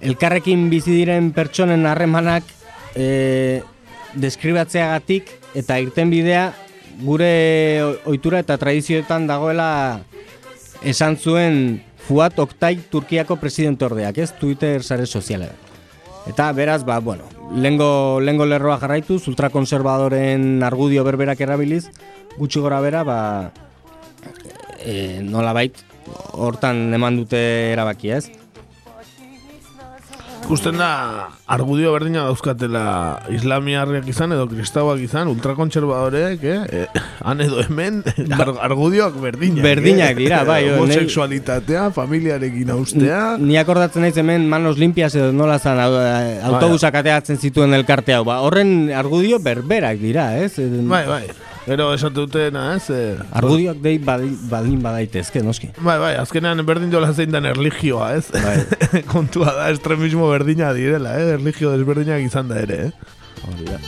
Elkarrekin bizi diren pertsonen harremanak e, deskribatzeagatik eta irten bidea gure ohitura eta tradizioetan dagoela esan zuen Fuat Oktay Turkiako presidentordeak, ez Twitter sare soziala. Eta beraz, ba, bueno, lengo, lengo lerroa jarraitu, ultrakonservadoren argudio berberak erabiliz, gutxi gora bera, ba, e, nola bait, hortan eman dute erabakia, ez? Ikusten da argudio berdina dauzkatela islamiarriak izan edo kristauak izan, ultrakontserbadoreek, eh? eh han edo hemen, argudioak berdinak. Berdinak eh? dira, bai. Homosexualitatea, familiarekin austea. Ni akordatzen naiz hemen manos limpias edo nola zan autobusak ateatzen zituen elkarte hau. Ba, horren argudio berberak dira, ez? Bai, bai. Gero esatu dutena, ez? Eh, Argudioak dei badin badaitezke, noski. Bai, bai, azkenean berdin dola zein den erligioa, ez? Bai. Kontua da, estremismo berdina direla, eh? Erligio desberdinak izan da ere, eh? Hori da.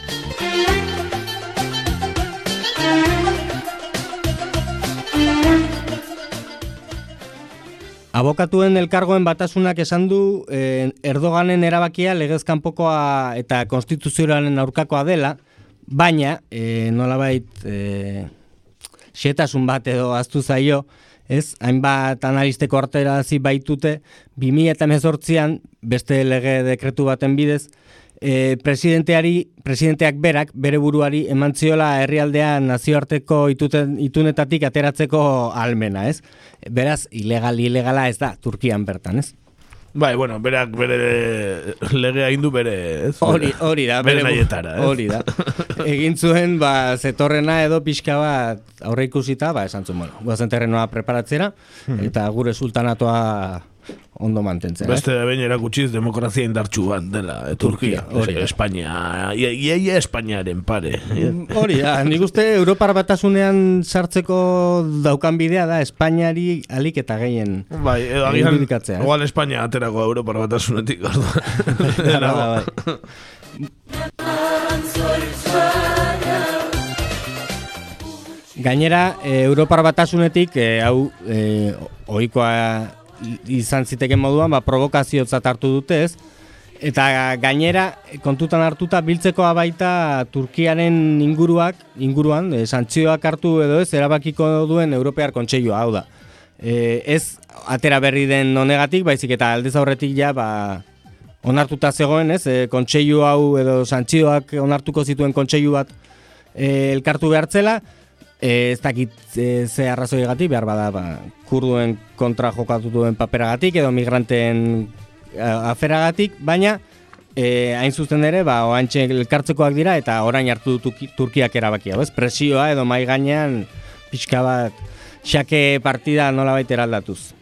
Abokatuen elkargoen batasunak esan du eh, Erdoganen erabakia legezkanpokoa eta konstituzioaren aurkakoa dela, Baina, e, nolabait, e, xetasun bat edo aztu zaio, ez, hainbat analisteko arterazi baitute, 2000 eta mezortzian, beste lege dekretu baten bidez, e, presidenteari, presidenteak berak, bere buruari, eman ziola herrialdean nazioarteko ituten, itunetatik ateratzeko almena, ez? Beraz, ilegal, ilegala ez da, Turkian bertan, ez? Bai, bueno, berak bere legea indu bere, ez? Hori, hori da, bere, nahietara, ez? Hori da. Egin zuen, ba, zetorrena edo pixka bat aurre ikusita, ba, esan zuen, bueno, guazen terrenoa preparatzera, hmm. eta gure sultanatoa ondo mantentzen. Beste eh? behin erakutsiz demokrazia indartsu bat dela e, Turkia, hori Espainia, iaia ia Espainiaren pare. Mm, hori da, nik uste Europar batasunean sartzeko daukan bidea da Espainiari alik eta gehien bai, edo agian, igual Espainia aterako Europar batasunetik, orduan. bai. Gainera, e, Europar batasunetik, e, hau, e, oikoa izan ziteken moduan, ba, provokazio hartu dute ez, eta gainera kontutan hartuta biltzekoa baita Turkiaren inguruak, inguruan, e, santzioak hartu edo ez, erabakiko duen Europear Kontseilua, hau da. E, ez atera berri den honegatik, baizik eta aldez aurretik ja, ba, onartuta zegoen, ez, e, kontseilu hau edo santzioak onartuko zituen kontseilu bat e, elkartu behartzela, ez dakit e, ze arrazoi gati, behar bada, ba, kurduen kontra jokatu duen paperagatik edo migranten aferagatik, baina e, hain zuzen ere, ba, oantxe elkartzekoak dira eta orain hartu du Turkiak erabakia, bez? Presioa edo mai gainean pixka bat xake partida nola baita eraldatuz.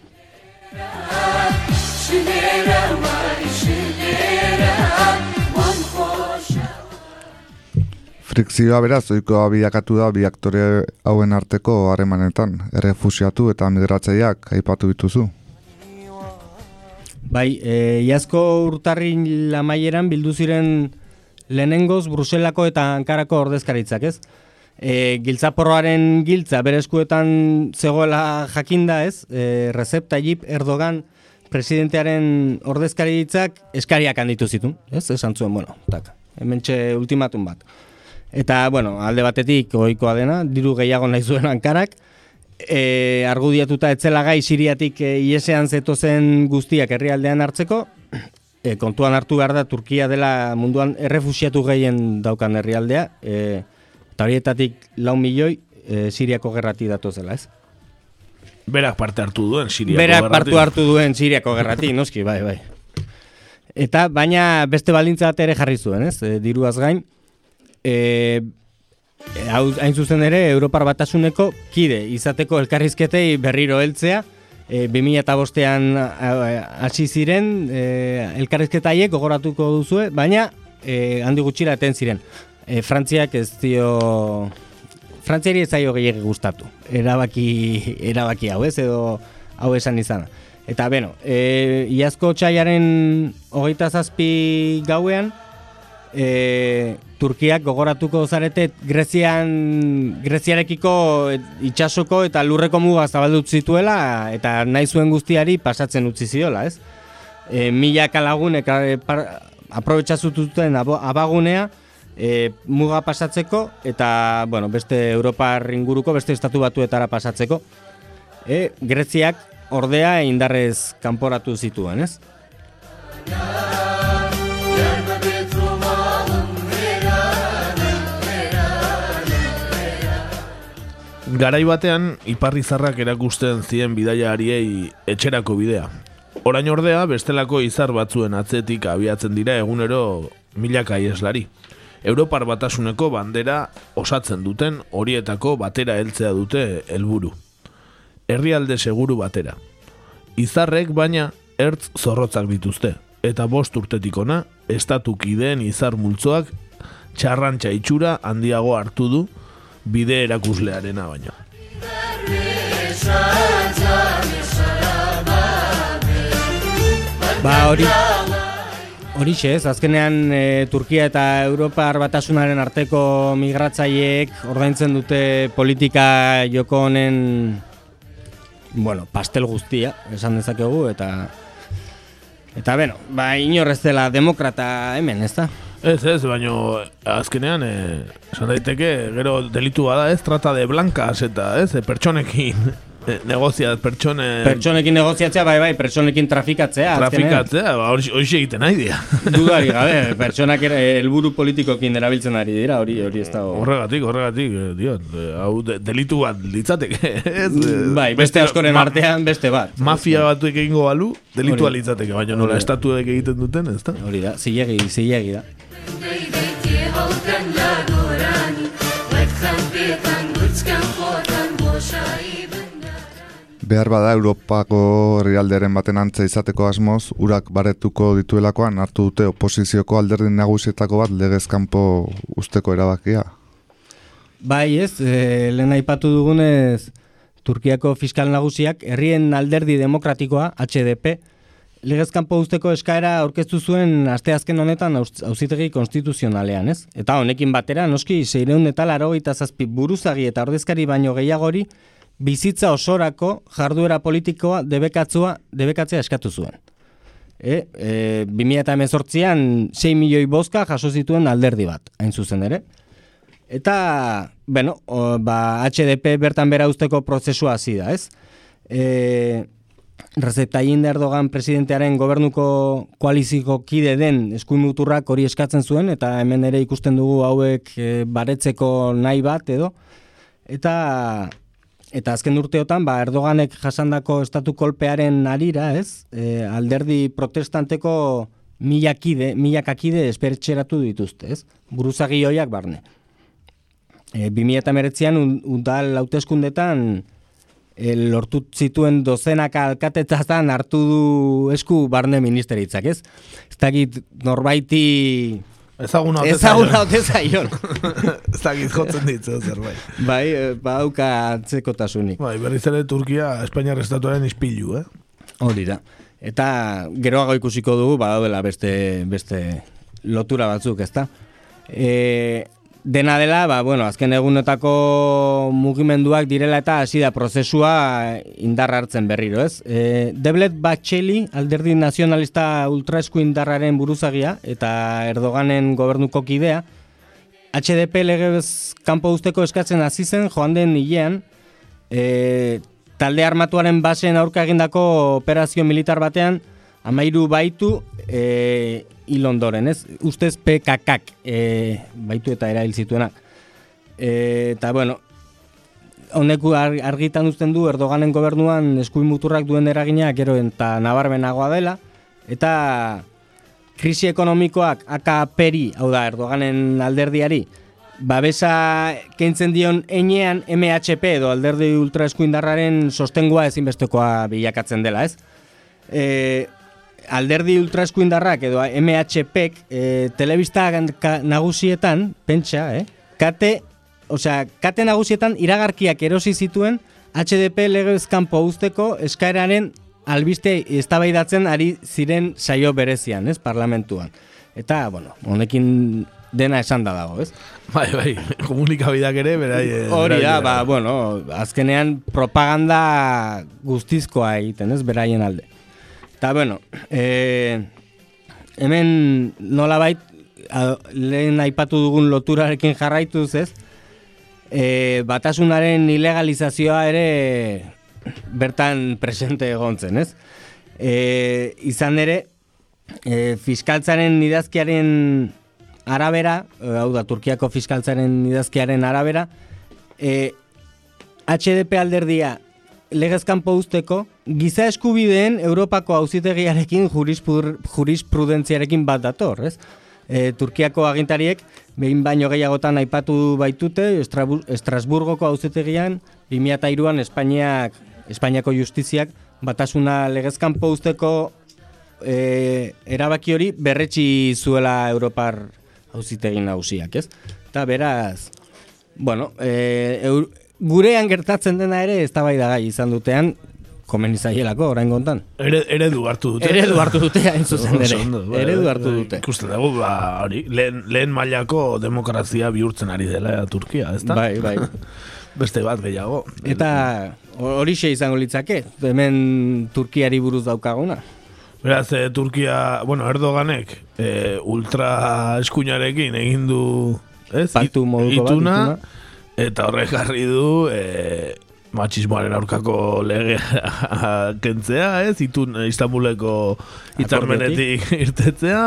Frikzioa beraz, oikoa bilakatu da bi aktore hauen arteko harremanetan, errefusiatu eta migratzaileak aipatu dituzu. Bai, e, iazko urtarrin lamaieran bildu ziren lehenengoz Bruselako eta Ankarako ordezkaritzak, ez? E, giltzaporroaren giltza bere eskuetan zegoela jakinda, ez? E, Recep Tayyip Erdogan presidentearen ordezkaritzak eskariak handitu zitun, ez? Esan zuen, bueno, tak, hementxe ultimatum bat. Eta, bueno, alde batetik ohikoa dena, diru gehiago nahi zuen Ankarak, e, argudiatuta etzela gai siriatik e, iesean zetozen guztiak herrialdean hartzeko, e, kontuan hartu behar da Turkia dela munduan errefusiatu gehien daukan herrialdea, e, eta horietatik lau milioi e, siriako gerrati zela, ez? Berak parte hartu duen siriako Berak parte hartu duen siriako gerrati, noski, bai, bai. Eta baina beste balintza ere jarri zuen, ez? E, diruaz gain, e, Eh, hau hain zuzen ere Europar Batasuneko kide izateko elkarrizketei berriro heltzea e, 2005ean hasi ziren e, elkarrizketaiek gogoratuko duzue baina e, handi gutxira eten ziren. E, Frantziak ez dio Frantziari ez zaio gehiago gustatu. Erabaki, erabaki hau ez? Edo hau esan izan eta beno, e, iazko txaiaren hogeita zazpi gauean e, Turkiak gogoratuko zarete Grezian Greziarekiko itsasoko eta lurreko muga zabaldut zituela eta nahi zuen guztiari pasatzen utzi ziola, ez? E, mila kalagunek e, aprobetsazututen abagunea e, muga pasatzeko eta bueno, beste Europa inguruko beste estatu batuetara pasatzeko. E, Greziak ordea indarrez kanporatu zituen, ez? Garai batean, iparrizarrak erakusten zien bidaiariei etxerako bidea. Orain ordea, bestelako izar batzuen atzetik abiatzen dira egunero milaka ieslari. Europar batasuneko bandera osatzen duten horietako batera heltzea dute helburu. Herrialde seguru batera. Izarrek baina ertz zorrotzak dituzte, eta bost urtetik ona, estatuk ideen izar multzoak txarrantxa itxura handiago hartu du, bide erakuslearena baino. Ba, hori hori ez, azkenean e, Turkia eta Europa batasunaren arteko migratzaileek ordaintzen dute politika joko honen bueno, pastel guztia, esan dezakegu eta eta beno, ba inorrez dela demokrata hemen, ez? Ez, ez, baino azkenean, eh, esan daiteke, gero delitu bada ez, trata de blancas eta ez, pertsonekin Eh, negozia pertsone pertsonekin negoziatzea bai bai pertsonekin trafikatzea trafikatzea ba, hori hori egiten nahi dira. Dudari gabe pertsonak ere helburu politikoekin erabiltzen ari dira hori hori ez dago. Horregatik horregatik eh, diot eh, hau delitu bat litzateke ez? Bai beste askoren artean beste bat. Mafia batuek egingo balu delitua litzateke baina nola estatuek egiten duten ez da hori da zilegi zilegi da behar bada Europako herrialderen baten antza izateko asmoz, urak baretuko dituelakoan hartu dute oposizioko alderdin nagusietako bat legezkanpo usteko erabakia? Bai ez, e, lehen aipatu dugunez Turkiako fiskal nagusiak herrien alderdi demokratikoa, HDP, legezkanpo usteko eskaera aurkeztu zuen asteazken honetan auzitegi konstituzionalean, ez? Eta honekin batera, noski, seireun eta laro zazpi buruzagi eta ordezkari baino gehiagori, bizitza osorako jarduera politikoa debekatzua debekatzea eskatu zuen. E, e, 2018an 6 milioi bozka jaso zituen alderdi bat, hain zuzen ere. Eta, bueno, o, ba, HDP bertan bera usteko prozesua hasi da, ez? E, Recep Tayyip Erdogan presidentearen gobernuko koaliziko kide den eskuimuturrak hori eskatzen zuen, eta hemen ere ikusten dugu hauek e, baretzeko nahi bat, edo. Eta Eta azken urteotan, ba, Erdoganek jasandako estatu kolpearen arira, ez? E, alderdi protestanteko milakide, milakakide espertxeratu dituzte, ez? Buruzagi hoiak barne. E, 2008an, udal hauteskundetan lortu zituen dozenak alkatetzazan hartu du esku barne ministeritzak, ez? Ez dakit norbaiti Ezaguna ote Ezaguna ote zaion. Ez dakit jotzen ditzu zerbait. bai, eh, bauka atzekotasunik. Bai, berriz ere Turkia Espainiar estatuaren ispilu, eh? Hori da. Eta geroago ikusiko dugu, badaudela beste, beste lotura batzuk, ezta? E, dena dela, ba, bueno, azken egunetako mugimenduak direla eta hasi da prozesua indarra hartzen berriro, ez? E, Deblet Batxeli, alderdi nazionalista ultraesku indarraren buruzagia, eta Erdoganen gobernuko kidea, HDP legez kanpo usteko eskatzen hasi zen joan den hilean, e, talde armatuaren basen aurka egindako operazio militar batean, amairu baitu e, hil ondoren, ez? Ustez PKK e, baitu eta erail zituenak. E, eta, bueno, honeku argitan uzten du Erdoganen gobernuan eskuin muturrak duen eragina gero eta nabarmenagoa dela, eta krisi ekonomikoak AKPeri, hau da, Erdoganen alderdiari, babesa kentzen dion enean MHP edo alderdi ultraeskuindarraren sostengoa ezinbestekoa bilakatzen dela, ez? E, alderdi ultraeskuindarrak edo MHPek e, telebista nagusietan, pentsa, eh? Kate, osea, kate nagusietan iragarkiak erosi zituen HDP legezkanpo usteko eskaeraren albiste eztabaidatzen ari ziren saio berezian, ez, parlamentuan. Eta, bueno, honekin dena esan da dago, ez? Bai, bai, komunikabidak ere, berai... eh, Hori da, ba, bueno, azkenean propaganda guztizkoa egiten, ez, beraien alde. Eta, bueno, e, hemen nolabait, a, lehen aipatu dugun loturarekin jarraituz, ez, e, batasunaren ilegalizazioa ere bertan presente egontzen, ez? E, izan ere, e, fiskaltzaren idazkiaren arabera, e, hau da, Turkiako fiskaltzaren idazkiaren arabera, e, HDP alderdia legezkanpo usteko, giza eskubideen Europako auzitegiarekin jurisprudentziarekin bat dator, ez? E, Turkiako agintariek behin baino gehiagotan aipatu baitute Estrasburgoko auzitegian 2003an Espainiak Espainiako justiziak batasuna legezkanpo usteko e, erabaki hori berretsi zuela Europar auzitegi nagusiak, ez? Eta beraz, bueno, e, eur, gurean gertatzen dena ere eztabaidagai izan dutean komeni zaielako orain gontan. Ere, eredu hartu dute. Eredu hartu dute hain zuzen ere. Bai, Eredu bai, hartu dute. Ikusten dugu, ba, hori, lehen, lehen mailako demokrazia bihurtzen ari dela Turkia, ezta? Bai, bai. Beste bat gehiago. Eta horixe izango litzake, hemen Turkiari buruz daukaguna. Beraz, eh, Turkia, bueno, Erdoganek eh, ultra eskuinarekin egin du, ez? Paktu moduko bat, ituna, ituna. eta horrek jarri du eh, machismoaren aurkako legea kentzea, ez? Itun, Istanbuleko hitzarmenetik irtetzea,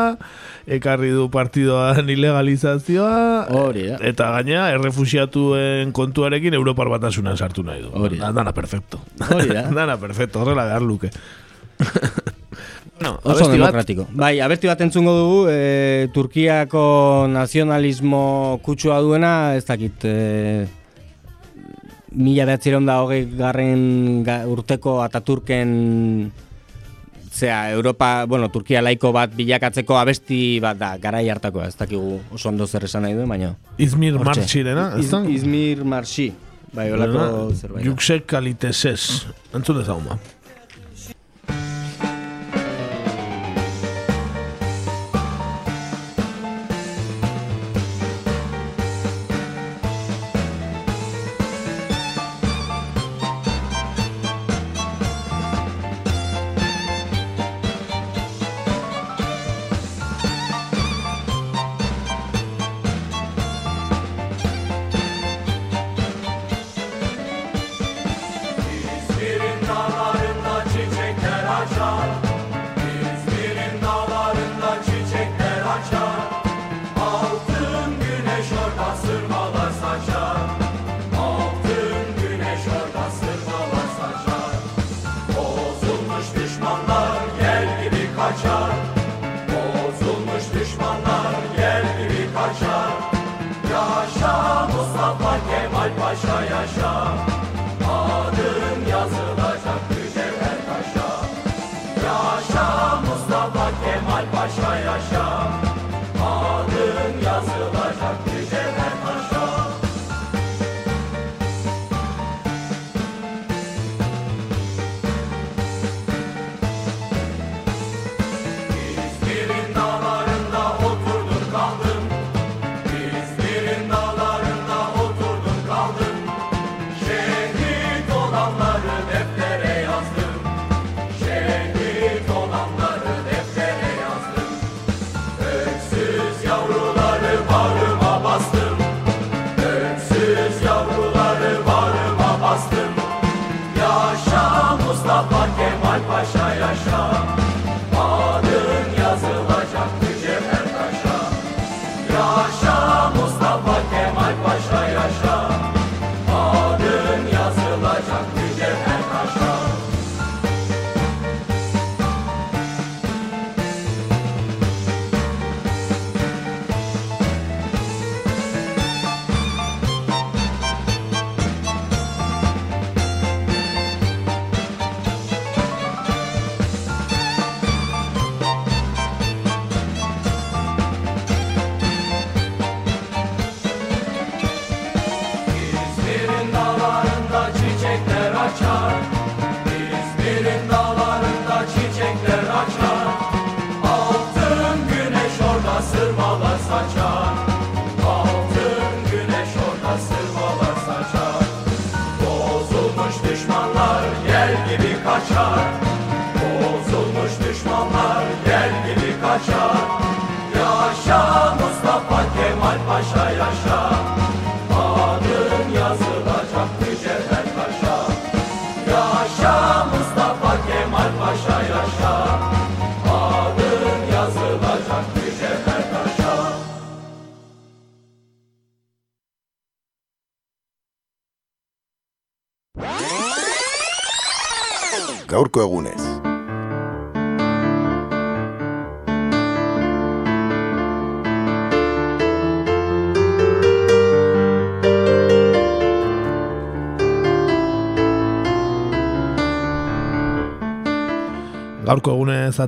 ekarri du partidoan ilegalizazioa, Hori da. eta gainea, errefusiatuen kontuarekin Europar batasunan sartu nahi du. Hori da. Dana perfecto. Hori da. Dana perfecto, horrela behar luke. bueno, Oso abesti bat, demokratiko. Bai, abesti bat entzungo dugu, e, Turkiako nazionalismo kutsua duena, ez dakit, e, mila behatziron da hogei garren ga- urteko Ataturken zea, Europa, bueno, Turkia laiko bat bilakatzeko abesti bat da, garai hartakoa, ez dakigu oso ondo zer esan nahi duen, baina... Izmir. Marxirena, ez da? Iz, Izmir Marxi, bai, olako zerbait. Juksek kalitesez. Entzun dezagun ba.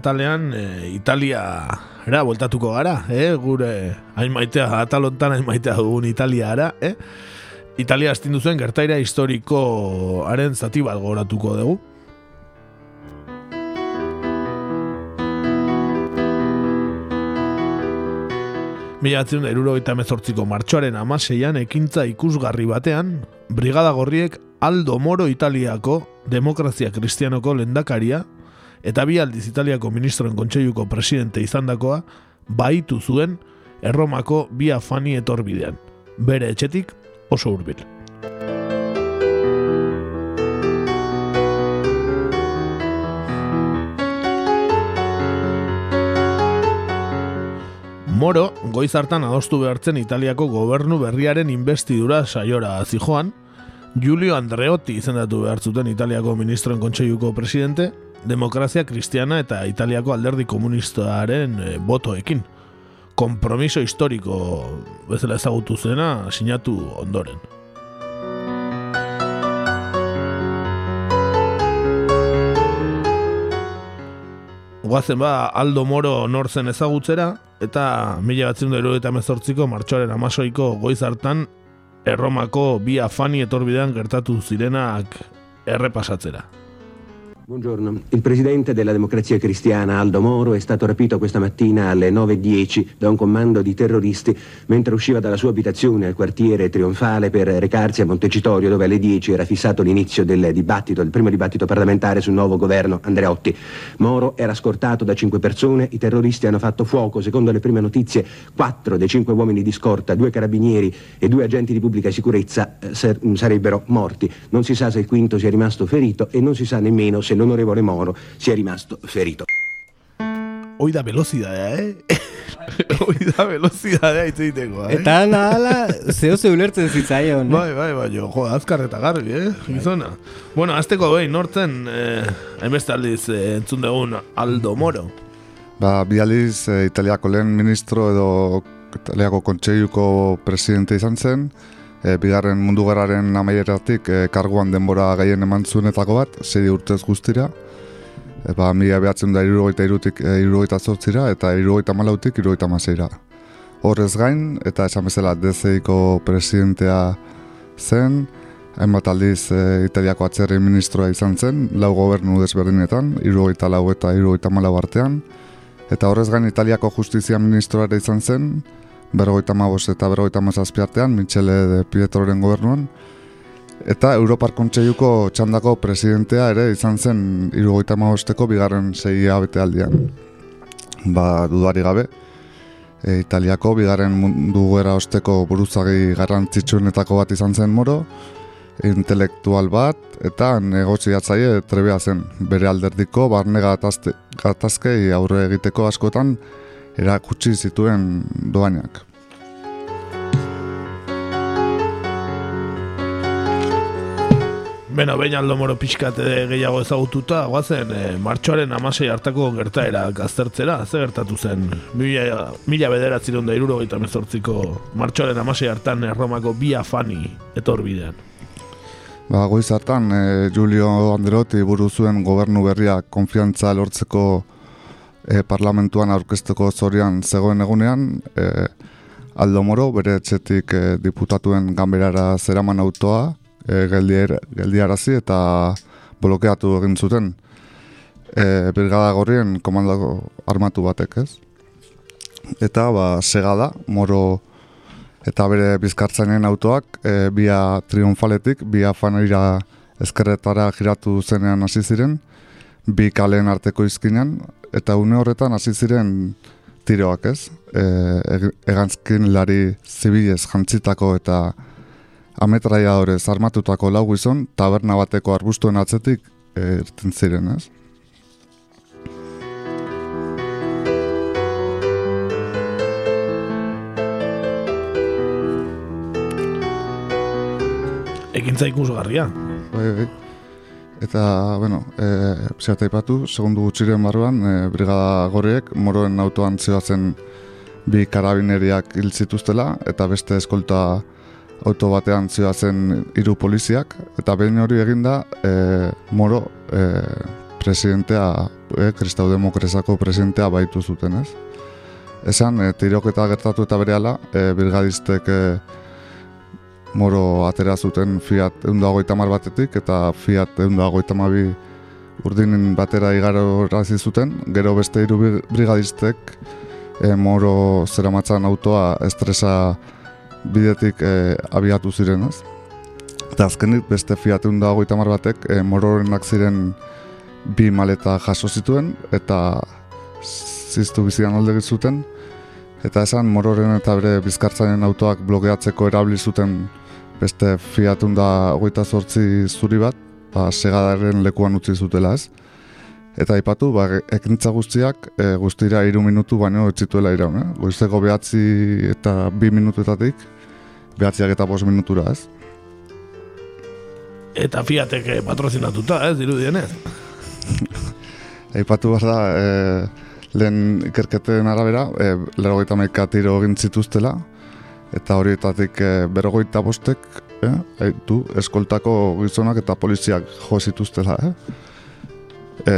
Atalean, e, Italia era bueltatuko gara, eh? gure hain maitea, atalontan hain maitea dugun Italia ara, eh? Italia astindu zuen gertaira historikoaren zati bat goratuko dugu. Mila batzen da irurogeita mezortziko martxoaren amaseian ekintza ikusgarri batean, Brigada Gorriek Aldo Moro Italiako Demokrazia Kristianoko lendakaria eta bi aldiz Italiako ministroen kontseiluko presidente izandakoa baitu zuen Erromako bi afani etorbidean, bere etxetik oso hurbil. Moro, goiz hartan adostu behartzen Italiako gobernu berriaren investidura saiora zijoan, Giulio Andreotti izendatu behar zuten Italiako ministroen kontseiluko presidente, demokrazia kristiana eta Italiako alderdi komunistaren e, botoekin. Kompromiso historiko bezala ezagutu zena sinatu ondoren. Guazen ba, Aldo Moro nortzen ezagutzera, eta mila batzen da eta mezortziko martxoaren amasoiko goiz hartan Erromako bi afani etorbidean gertatu zirenak errepasatzera. Buongiorno. Il presidente della Democrazia Cristiana, Aldo Moro, è stato rapito questa mattina alle 9.10 da un comando di terroristi mentre usciva dalla sua abitazione al quartiere Trionfale per recarsi a Montecitorio dove alle 10 era fissato l'inizio del dibattito, il primo dibattito parlamentare sul nuovo governo Andreotti. Moro era scortato da cinque persone, i terroristi hanno fatto fuoco, secondo le prime notizie, quattro dei cinque uomini di scorta, due carabinieri e due agenti di pubblica sicurezza eh, sarebbero morti. Non si sa se il quinto sia rimasto ferito e non si sa nemmeno se l'onorevole Moro sia rimasto ferito. Hoi da velozidadea, eh? Hoi da velozidadea hitz egiteko, eh? Eta nahala, zeo ze ulertzen zitzaion. Bai, bai, bai, jo, jo, azkar eta garbi, eh? Gizona. Bueno, azteko behin, nortzen, eh, hainbeste aldiz eh, entzun dugun Aldo Moro. Ba, bi aldiz eh, Italiako lehen ministro edo Italiako kontseiluko presidente izan zen, e, bigarren mundu gerraren amaieratik e, karguan denbora gaien eman zuenetako bat, sei urtez guztira. E, ba, mila behatzen da irurogeita irutik e, irurogeita zortzira eta irurogeita malautik irurogeita maseira. Horrez gain, eta esan bezala DCIko presidentea zen, hainbat aldiz e, Italiako atzerri ministroa izan zen, lau gobernu desberdinetan, irurogeita lau eta irurogeita malau artean, eta horrez gain Italiako justizia ministroare izan zen, berrogeita mabos eta berrogeita mazazpi artean, Michele de Pietroren gobernuan, eta Europar Kontseiluko txandako presidentea ere izan zen irurogeita mabosteko bigarren sei abete aldian. Ba, dudari gabe, e, Italiako bigarren mundu gera osteko buruzagi garrantzitsuenetako bat izan zen moro, intelektual bat eta negoziatzaile trebea zen. Bere alderdiko barne gatazkei aurre egiteko askotan erakutsi zituen doainak. Beno, behin aldo moro pixkat eh, gehiago ezagututa, guazen, e, martxoaren amasei hartako gertaera gaztertzera, ze gertatu zen, mila, mila bederatziron da iruro gaita mezortziko martxoaren amasei hartan Erromako bi afani etorbidean. Ba, goiz hartan, e, Julio Andreotti buru zuen gobernu berria konfiantza lortzeko e, parlamentuan aurkezteko zorian zegoen egunean, e, Aldo Moro, bere etxetik e, diputatuen ganberara zeraman autoa, e, geldier, geldiarazi eta blokeatu egin zuten e, brigada gorrien komandako armatu batek, ez? Eta, ba, segada, Moro eta bere bizkartzainen autoak e, bia triunfaletik, bia fanera ezkerretara giratu zenean hasi ziren, bi kaleen arteko izkinan, eta une horretan hasi ziren tiroak ez, e, egantzkin lari zibilez jantzitako eta ametraiadorez armatutako lau gizon, taberna bateko arbustuen atzetik e, irten ziren ez. Ekintza ikusgarria. Bai, bai. Eta, bueno, e, psiata ipatu, segundu gutxiren barruan, e, brigada gorriek, moroen autoan zioazen bi karabineriak hil zituztela, eta beste eskolta auto batean zioazen hiru poliziak, eta behin hori eginda, e, moro e, presidentea, e, Kristau Demokrazako presidentea baitu zuten, ez? Esan, e, tiroketa gertatu eta berehala, e, brigadistek e, moro atera zuten Fiat eundagoita mar batetik eta Fiat eundagoita mabi urdinen batera igaro razi zuten, gero beste hiru brigadistek e, moro zeramatzan autoa estresa bidetik e, abiatu ziren ez. Eta azkenik beste Fiat eundagoita mar batek e, mororenak ziren bi maleta jaso zituen eta ziztu bizian alde zuten. Eta esan mororen eta bere bizkartzainen autoak blokeatzeko erabili zuten beste fiatun da hogeita zortzi zuri bat, ba, segadaren lekuan utzi zutela ez. Eta aipatu, ba, ekintza guztiak e, guztira iru minutu baino etzituela iraun, eh? Goizeko behatzi eta bi minutuetatik, behatziak eta bost minutura ez. Eta fiatek eh, patrozinatuta, ez, dirudienez. Aipatu behar da, e, lehen ikerketen arabera, e, lero gaita tiro egin zituztela, eta horietatik e, berrogeita bostek, eh, haitu, eskoltako gizonak eta poliziak jo zituztela, eh? E,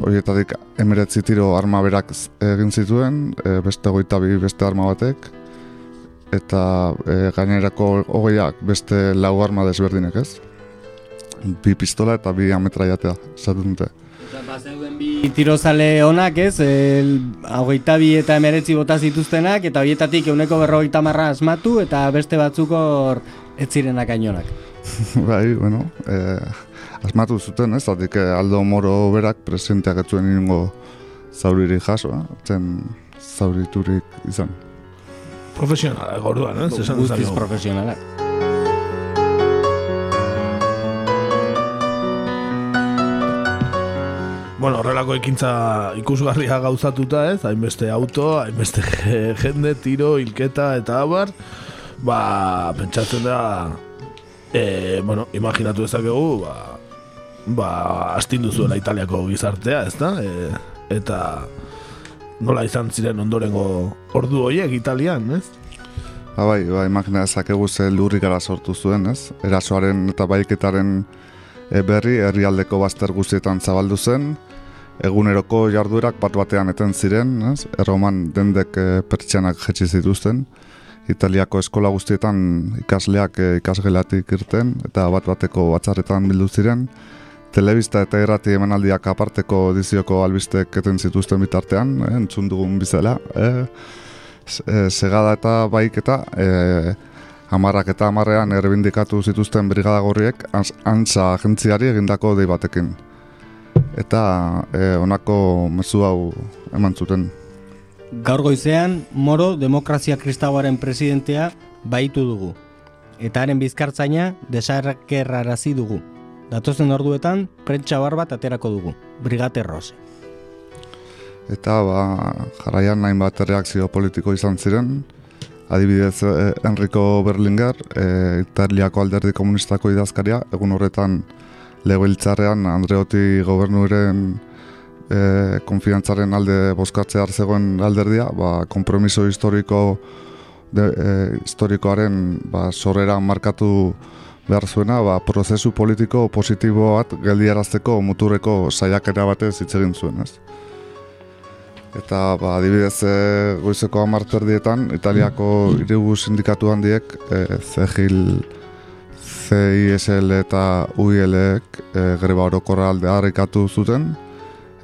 horietatik emeretzi tiro arma berak egin zituen, e, beste goita bi beste arma batek, eta e, gainerako hogeiak beste lau arma desberdinek ez. Bi pistola eta bi ametraiatea, zaten dute. Bi tirozale onak ez, el, hogeita bi eta emeretzi bota zituztenak, eta horietatik euneko berrogeita marra asmatu, eta beste batzuk hor ez zirenak ainonak. bai, bueno, eh, asmatu zuten ez, zatik Aldo Moro berak presidenteak etzuen ingo zauririk jaso, eh? zen zauriturik izan. Profesionalak, orduan, ez? Eh? Guztiz profesionalak. Bueno, horrelako ekintza ikusgarria gauzatuta ez, hainbeste auto, hainbeste jende, tiro, hilketa eta abar, ba, pentsatzen da, e, bueno, imaginatu ezakegu, ba, ba, astindu zuela Italiako gizartea, ez da, e, eta nola izan ziren ondorengo ordu horiek Italian, ez? Ba, bai, ba, imagina ezakegu ze lurrik gara sortu zuen, ez? Erasoaren eta baiketaren e, berri herrialdeko bazter guztietan zabaldu zen, eguneroko jarduerak bat batean eten ziren, ez? erroman dendek e, pertsianak jetsi zituzten, Italiako eskola guztietan ikasleak e, ikasgelatik irten, eta bat bateko batzarretan bildu ziren, telebista eta errati emanaldiak aparteko dizioko albistek eten zituzten bitartean, e, entzun dugun bizela, e, segada eta baik eta e, amarrak eta amarrean erbindikatu zituzten brigada gorriek antza agentziari egindako dei batekin eta e, onako mezu hau eman zuten. Gaur goizean, Moro Demokrazia Kristauaren presidentea baitu dugu. Eta haren bizkartzaina desarkerrarazi dugu. Datozen orduetan, prentsa bar bat aterako dugu. Brigate Rose. Eta ba, jarraian nahin bat reakzio politiko izan ziren. Adibidez, eh, Enrico Berlinger, eh, Italiako alderdi komunistako idazkaria, egun horretan legoiltzarrean Andreoti gobernuren e, konfiantzaren alde boskatzea zegoen alderdia, ba, kompromiso historiko de, e, historikoaren ba, sorrera markatu behar zuena, ba, prozesu politiko positibo bat geldiarazteko muturreko saiakera batez hitz egin zuen, ez? Eta, ba, adibidez, e, goizeko amarterdietan, Italiako irigu sindikatu handiek, e, Zehil, CISL eta UIL-ek e, greba orokorra alde harrikatu zuten,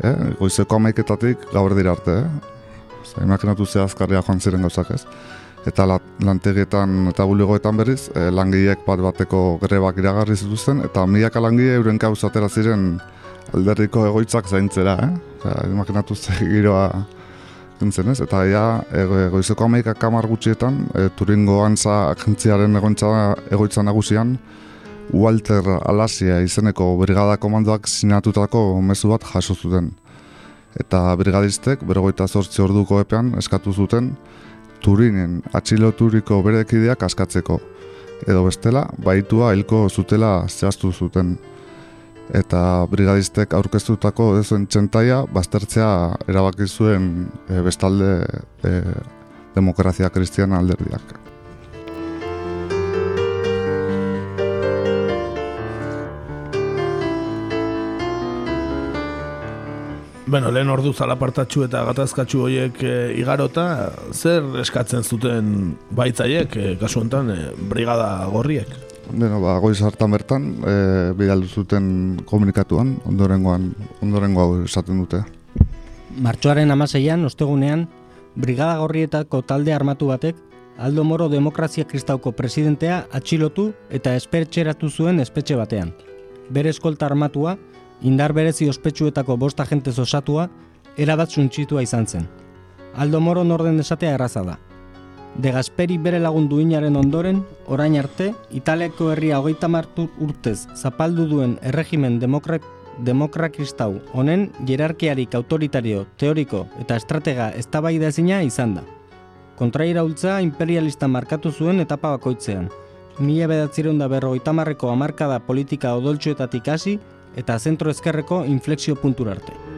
e, goizeko amaiketatik gaur dira arte, e? Zer, imaginatu ze azkarria joan ziren gauzak ez. Eta la, lantegietan eta buligoetan berriz, e, langileek bat bateko grebak iragarri zituzten, eta milaka langile euren gauz atera ziren alderdiko egoitzak zaintzera, eh? Eta, imaginatu ze giroa gintzen ez, eta ja, ego, egoizeko amaika kamar gutxietan, e, Turingo Antza agentziaren egoitza, egoitza nagusian, Walter Alasia izeneko brigada komandoak sinatutako mezu bat jaso zuten. Eta brigadistek, bergoita zortzi orduko epean, eskatu zuten, Turinen atxiloturiko berekideak askatzeko. Edo bestela, baitua hilko zutela zehaztu zuten eta brigadistek aurkeztutako ezuen txentaia baztertzea erabaki zuen e, bestalde e, demokrazia kristiana alderdiak. Bueno, lehen ordu zalapartatxu eta gatazkatxu horiek e, igarota, zer eskatzen zuten baitzaiek, e, kasu honetan, e, brigada gorriek? Beno, ba, goiz hartan bertan, e, bidaldu zuten komunikatuan, ondorengoan, ondorengo hau esaten dute. Martxoaren amaseian, ostegunean, Brigada Gorrietako talde armatu batek, Aldo Moro Demokrazia Kristauko presidentea atxilotu eta espertxeratu zuen espetxe batean. Bere eskolta armatua, indar berezi ospetsuetako bost agentez osatua, erabat suntxitua izan zen. Aldo Moro norden esatea erraza da. De Gasperi bere lagun duinaren ondoren, orain arte, Italiako herria hogeita martu urtez zapaldu duen erregimen demokra, demokrakristau honen jerarkiarik autoritario, teoriko eta estratega eztabaida ezina izan da. Kontrairaultza imperialista markatu zuen etapa bakoitzean. Mila bedatzireun da berrogeita marreko amarkada politika odoltsuetatik hasi eta zentro ezkerreko inflexio puntur arte.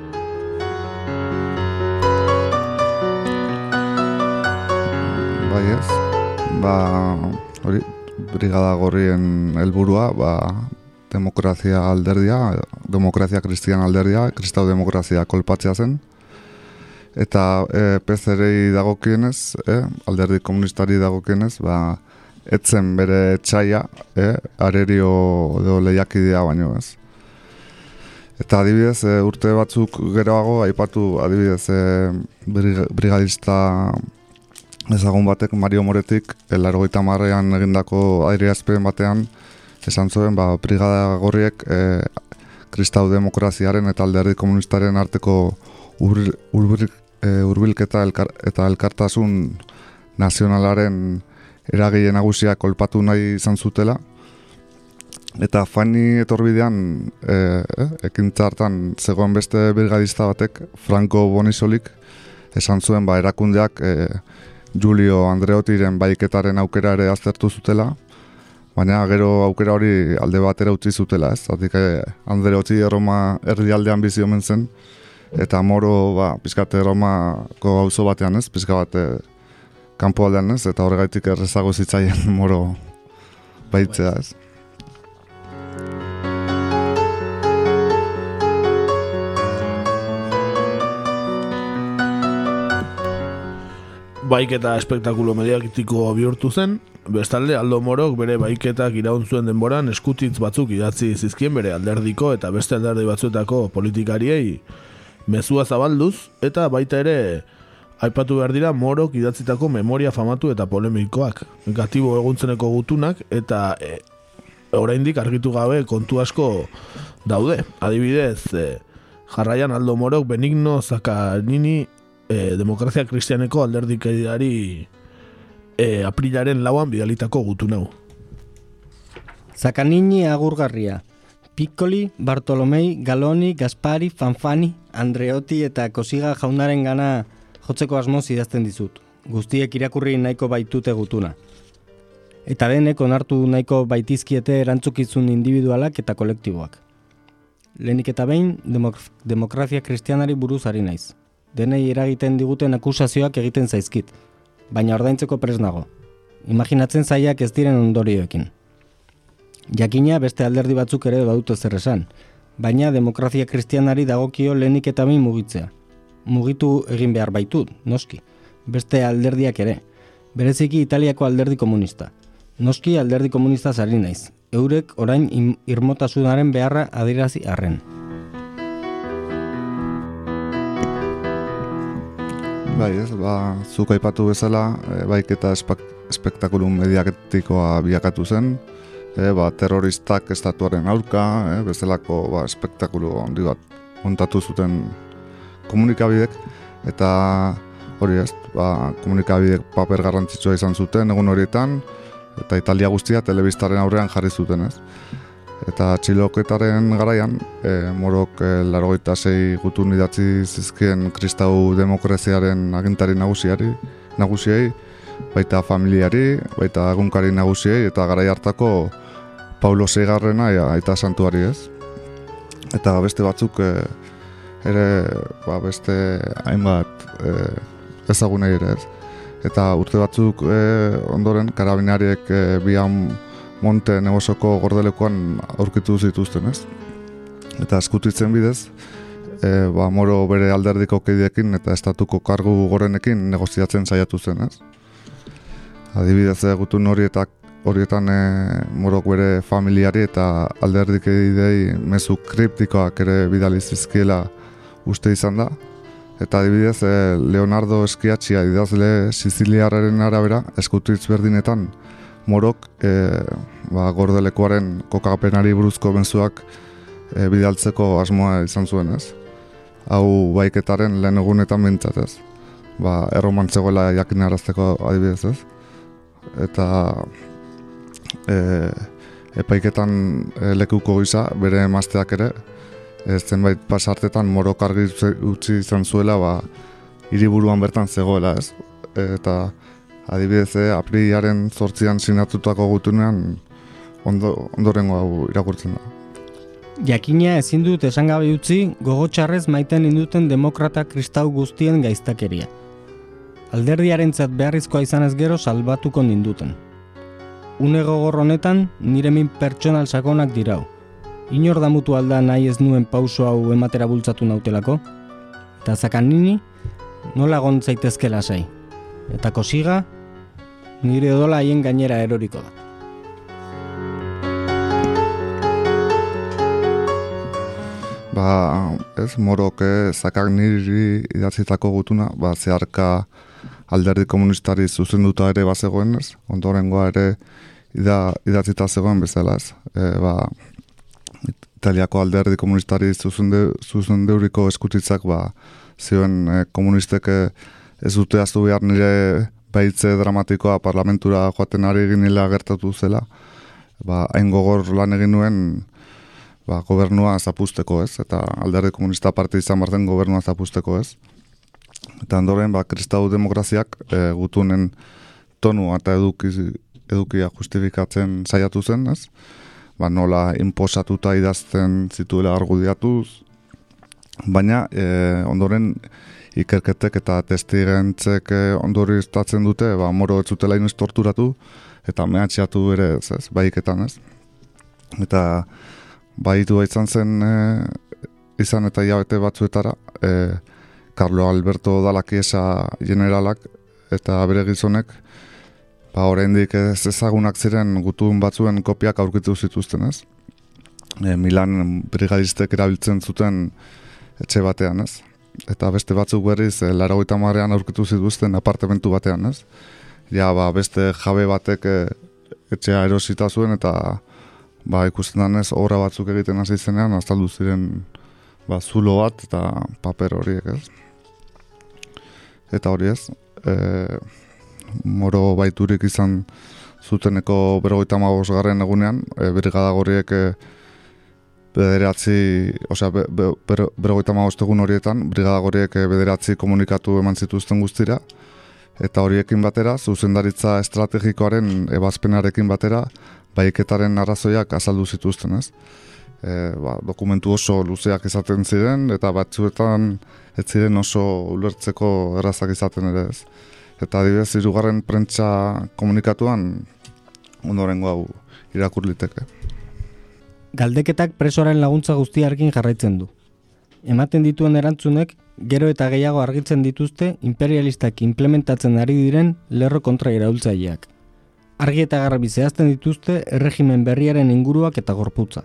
Bai. Ba, hori, brigada gorrien helburua, ba, demokrazia alderdia, demokrazia kristian alderdia, kristau demokrazia kolpatzea zen. Eta e, PZRI dagokienez, e, alderdi komunistari dagokienez, ba, etzen bere txaia, e, arerio edo lehiakidea baino ez. Eta adibidez, e, urte batzuk geroago, aipatu adibidez e, brigadista ezagun batek Mario Moretik elargoita marrean egindako adiriazpen batean esan zuen ba, brigada gorriek e, kristau demokraziaren eta alderdi komunistaren arteko urbilketa e, elkar, eta elkartasun nazionalaren eragile nagusia kolpatu nahi izan zutela. Eta fani etorbidean e, e, ekintza hartan zegoen beste brigadista batek Franco Bonisolik esan zuen ba, erakundeak e, Julio Andreotiren baiketaren aukera ere aztertu zutela, baina gero aukera hori alde batera utzi zutela, ez? Zatik, eh, Andreoti Roma erdialdean bizi omen zen, eta moro, ba, pizkate Romako auzo batean, ez? Pizka bate kanpo aldean, ez? Eta horregaitik errezago zitzaien moro baitzea, ez? Baiketa espektakulo mediatiko bihurtu zen, bestalde Aldo Morok bere baiketak iraun zuen denboran eskutitz batzuk idatzi zizkien bere alderdiko eta beste alderdi batzuetako politikariei mezua zabalduz, eta baita ere aipatu behar dira Morok idatzitako memoria famatu eta polemikoak, gatibo eguntzeneko gutunak, eta e, oraindik argitu gabe kontu asko daude. Adibidez, e, jarraian Aldo Morok benigno zakanini e, demokrazia kristianeko alderdikaiari e, aprilaren lauan bidalitako gutu nau. Zakanini agurgarria. Piccoli, Bartolomei, Galoni, Gaspari, Fanfani, Andreoti eta Kosiga jaunaren gana jotzeko asmoz idazten dizut. Guztiek irakurri nahiko baitute gutuna. Eta denek onartu nahiko baitizkiete erantzukizun individualak eta kolektiboak. Lehenik eta behin, demok demokrazia kristianari buruz ari naiz denei eragiten diguten akusazioak egiten zaizkit, baina ordaintzeko pres nago. Imaginatzen zaiak ez diren ondorioekin. Jakina beste alderdi batzuk ere badute zer esan, baina demokrazia kristianari dagokio lehenik eta min mugitzea. Mugitu egin behar baitu, noski. Beste alderdiak ere. Bereziki Italiako alderdi komunista. Noski alderdi komunista zari naiz. Eurek orain irmotasunaren beharra adirazi arren. Bai, ez, ba, zuk aipatu bezala, e, baik eta espak, espektakulu mediaketikoa biakatu zen, e, ba, terroristak estatuaren aurka, e, bezalako ba, espektakulu handi bat montatu zuten komunikabidek, eta hori ez, ba, komunikabidek paper garrantzitsua izan zuten egun horietan, eta Italia guztia telebistaren aurrean jarri zuten ez. Eta txiloketaren garaian, e, morok e, largoita zei gutun idatzi zizkien kristau demokraziaren agintari nagusiari, nagusiei, baita familiari, baita agunkari nagusiei, eta garai hartako Paulo Seigarrena ja, eta santuari ez. Eta beste batzuk e, ere ba, beste hainbat e, ezagunei ere ez. Eta urte batzuk e, ondoren karabinariek e, bian monte negozoko gordelekoan aurkitu zituzten ez. Eta eskutitzen bidez, e, ba, moro bere alderdiko kideekin eta estatuko kargu gorenekin negoziatzen saiatu zen ez. Adibidez egutun horietak horietan e, morok bere familiari eta alderdik edidei mezu kriptikoak ere bidalizizkiela uste izan da. Eta adibidez, e, Leonardo Eskiatxia idazle Siziliarren arabera, eskutitz berdinetan, morok e, ba, gordelekoaren kokapenari buruzko benzuak e, bidaltzeko asmoa izan zuen ez. Hau baiketaren lehen egunetan bintzat ez. Ba, erromantzegoela jakin arazteko adibidez ez. Eta e, epaiketan e, lekuko gisa, bere emazteak ere, ez zenbait pasartetan morok argi utzi izan zuela, ba, hiriburuan bertan zegoela, ez? Eta adibidez, eh, aprilaren zortzian sinatutako gutunean ondo, ondorengo hau irakurtzen da. Jakina ezin dut esangabe utzi gogotxarrez maiten induten demokrata kristau guztien gaiztakeria. Alderdiarentzat beharrizkoa izanez gero salbatuko ninduten. Une gogor honetan nire min pertsonal sakonak dirau. Inor damutu alda nahi ez nuen pauso hau ematera bultzatu nautelako? Eta zakan nini, nola gont zaitezke lasai. Eta kosiga, nire odola haien gainera eroriko da. Ba, ez, morok, eh, zakak niri idatzitako gutuna, ba, zeharka alderdi komunistari zuzenduta ere bazegoen, ez? Ondorengoa ere ida, idatzita zegoen bezala, ez? E, ba, Italiako alderdi komunistari zuzendeuriko zuzen eskutitzak ba, zioen e, komunistek eh, ez dute aztu behar nire baitze dramatikoa parlamentura joaten ari ginila gertatu zela. Ba, hain gogor lan egin nuen ba, gobernua zapusteko ez, eta alderdi komunista parte izan barzen gobernua zapusteko ez. Eta ondoren, ba, kristau demokraziak e, gutunen tonua eta eduki, edukia justifikatzen saiatu zen ez ba, nola inposatuta idazten zituela argudiatuz, baina e, ondoren ikerketek eta testigentzek e, ondori estatzen dute, ba, moro ez zutela inoiz torturatu, eta mehatxeatu ere ez, ez, baiketan ez. Eta baitu izan zen e, izan eta jabete batzuetara, e, Carlo Alberto Dalakiesa generalak eta bere gizonek, ba, oraindik ez ezagunak ziren gutun batzuen kopiak aurkitu zituzten, ez? E, Milan brigadistek erabiltzen zuten etxe batean, ez? Eta beste batzuk berriz, e, lara marean aurkitu zituzten apartementu batean, ez? Ja, ba, beste jabe batek e, etxea erosita zuen eta ba, ikusten danez, obra batzuk egiten hasi zenean, azaldu ziren ba, zulo bat eta paper horiek, ez? Eta hori ez, e, moro baiturik izan zuteneko berrogeita magos garren egunean, e, brigada gorriek e, bederatzi, osea, be, be, berrogeita egun horietan, brigada gorriek e, bederatzi komunikatu eman zituzten guztira, eta horiekin batera, zuzendaritza estrategikoaren ebazpenarekin batera, baiketaren arrazoiak azaldu zituzten, ez? E, ba, dokumentu oso luzeak izaten ziren, eta batzuetan ez ziren oso ulertzeko errazak izaten ere, ez? Eta adibidez, irugarren prentsa komunikatuan ondorengo hau irakur liteke. Galdeketak presoaren laguntza guztiarekin jarraitzen du. Ematen dituen erantzunek, gero eta gehiago argitzen dituzte imperialistak implementatzen ari diren lerro kontra iraultzaileak. Argi eta garbi zehazten dituzte erregimen berriaren inguruak eta gorputza.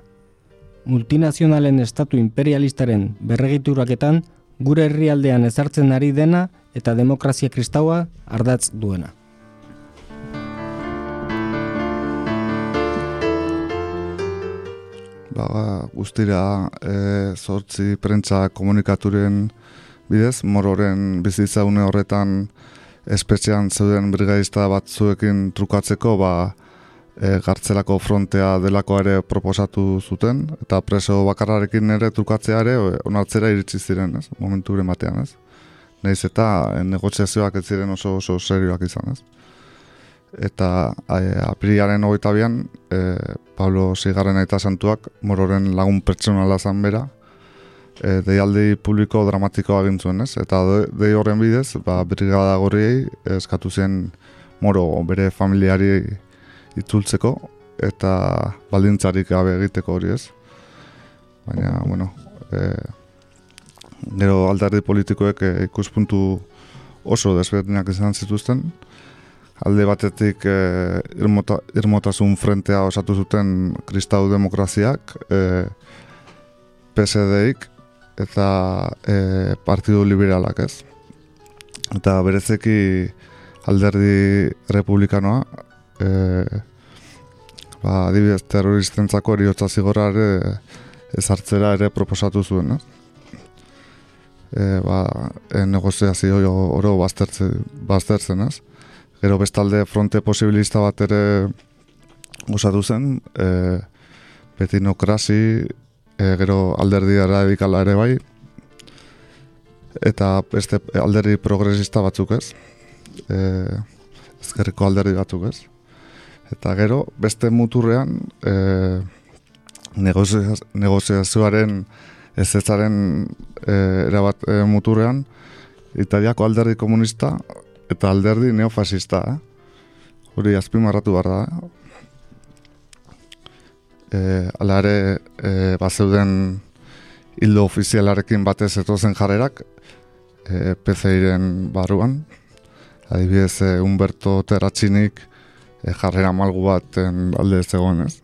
Multinazionalen estatu imperialistaren berregituraketan gure herrialdean ezartzen ari dena eta demokrazia kristaua ardatz duena. Ba, guztira e, zortzi prentza komunikaturen bidez, mororen bizitza une horretan espetxean zeuden brigadista batzuekin trukatzeko, ba, e, gartzelako frontea delako ere proposatu zuten, eta preso bakarrarekin ere trukatzea ere onartzera iritsi ziren, ez? momentu batean, ez? Neiz eta e, negoziazioak ez ziren oso oso serioak izan, ez? Eta e, apiriaren hogeita bian, e, Pablo Zigarren eta Santuak, mororen lagun pertsonala zan bera, e, deialdi publiko dramatikoa gintzuen, ez? Eta dei horren bidez, ba, brigada gorriei eskatu zen moro bere familiari itzultzeko eta baldintzarik gabe egiteko hori ez. Baina, bueno, e, gero alderdi politikoek e, ikuspuntu oso desberdinak izan zituzten. Alde batetik e, irmota, irmotasun frentea osatu zuten kristau demokraziak, e, PSDik eta e, Partidu Liberalak ez. Eta berezeki alderdi republikanoa, e, ba, adibidez terroristentzako eriotza zigorra ere ezartzera ere proposatu zuen, ez? E, ba, negoziazio oro baztertzen, baztertzen, ez? Gero bestalde fronte posibilista bat ere osatu zen, e, betinokrasi, e, gero alderdi radikala ere bai, eta beste alderdi progresista batzuk ez, e, ezkerriko alderdi batzuk ez. Eta gero, beste muturrean, e, negoziazioaren ez ezaren e, erabat e, muturrean, Italiako alderdi komunista eta alderdi neofasista. Hori azpimarratu behar da. E, ala ere, e, bazeuden hildo ofizialarekin batez etozen jarrerak, e, PCIren barruan. Adibidez, e, Humberto Terratxinik, e, jarrera malgu bat alde ez egon ez.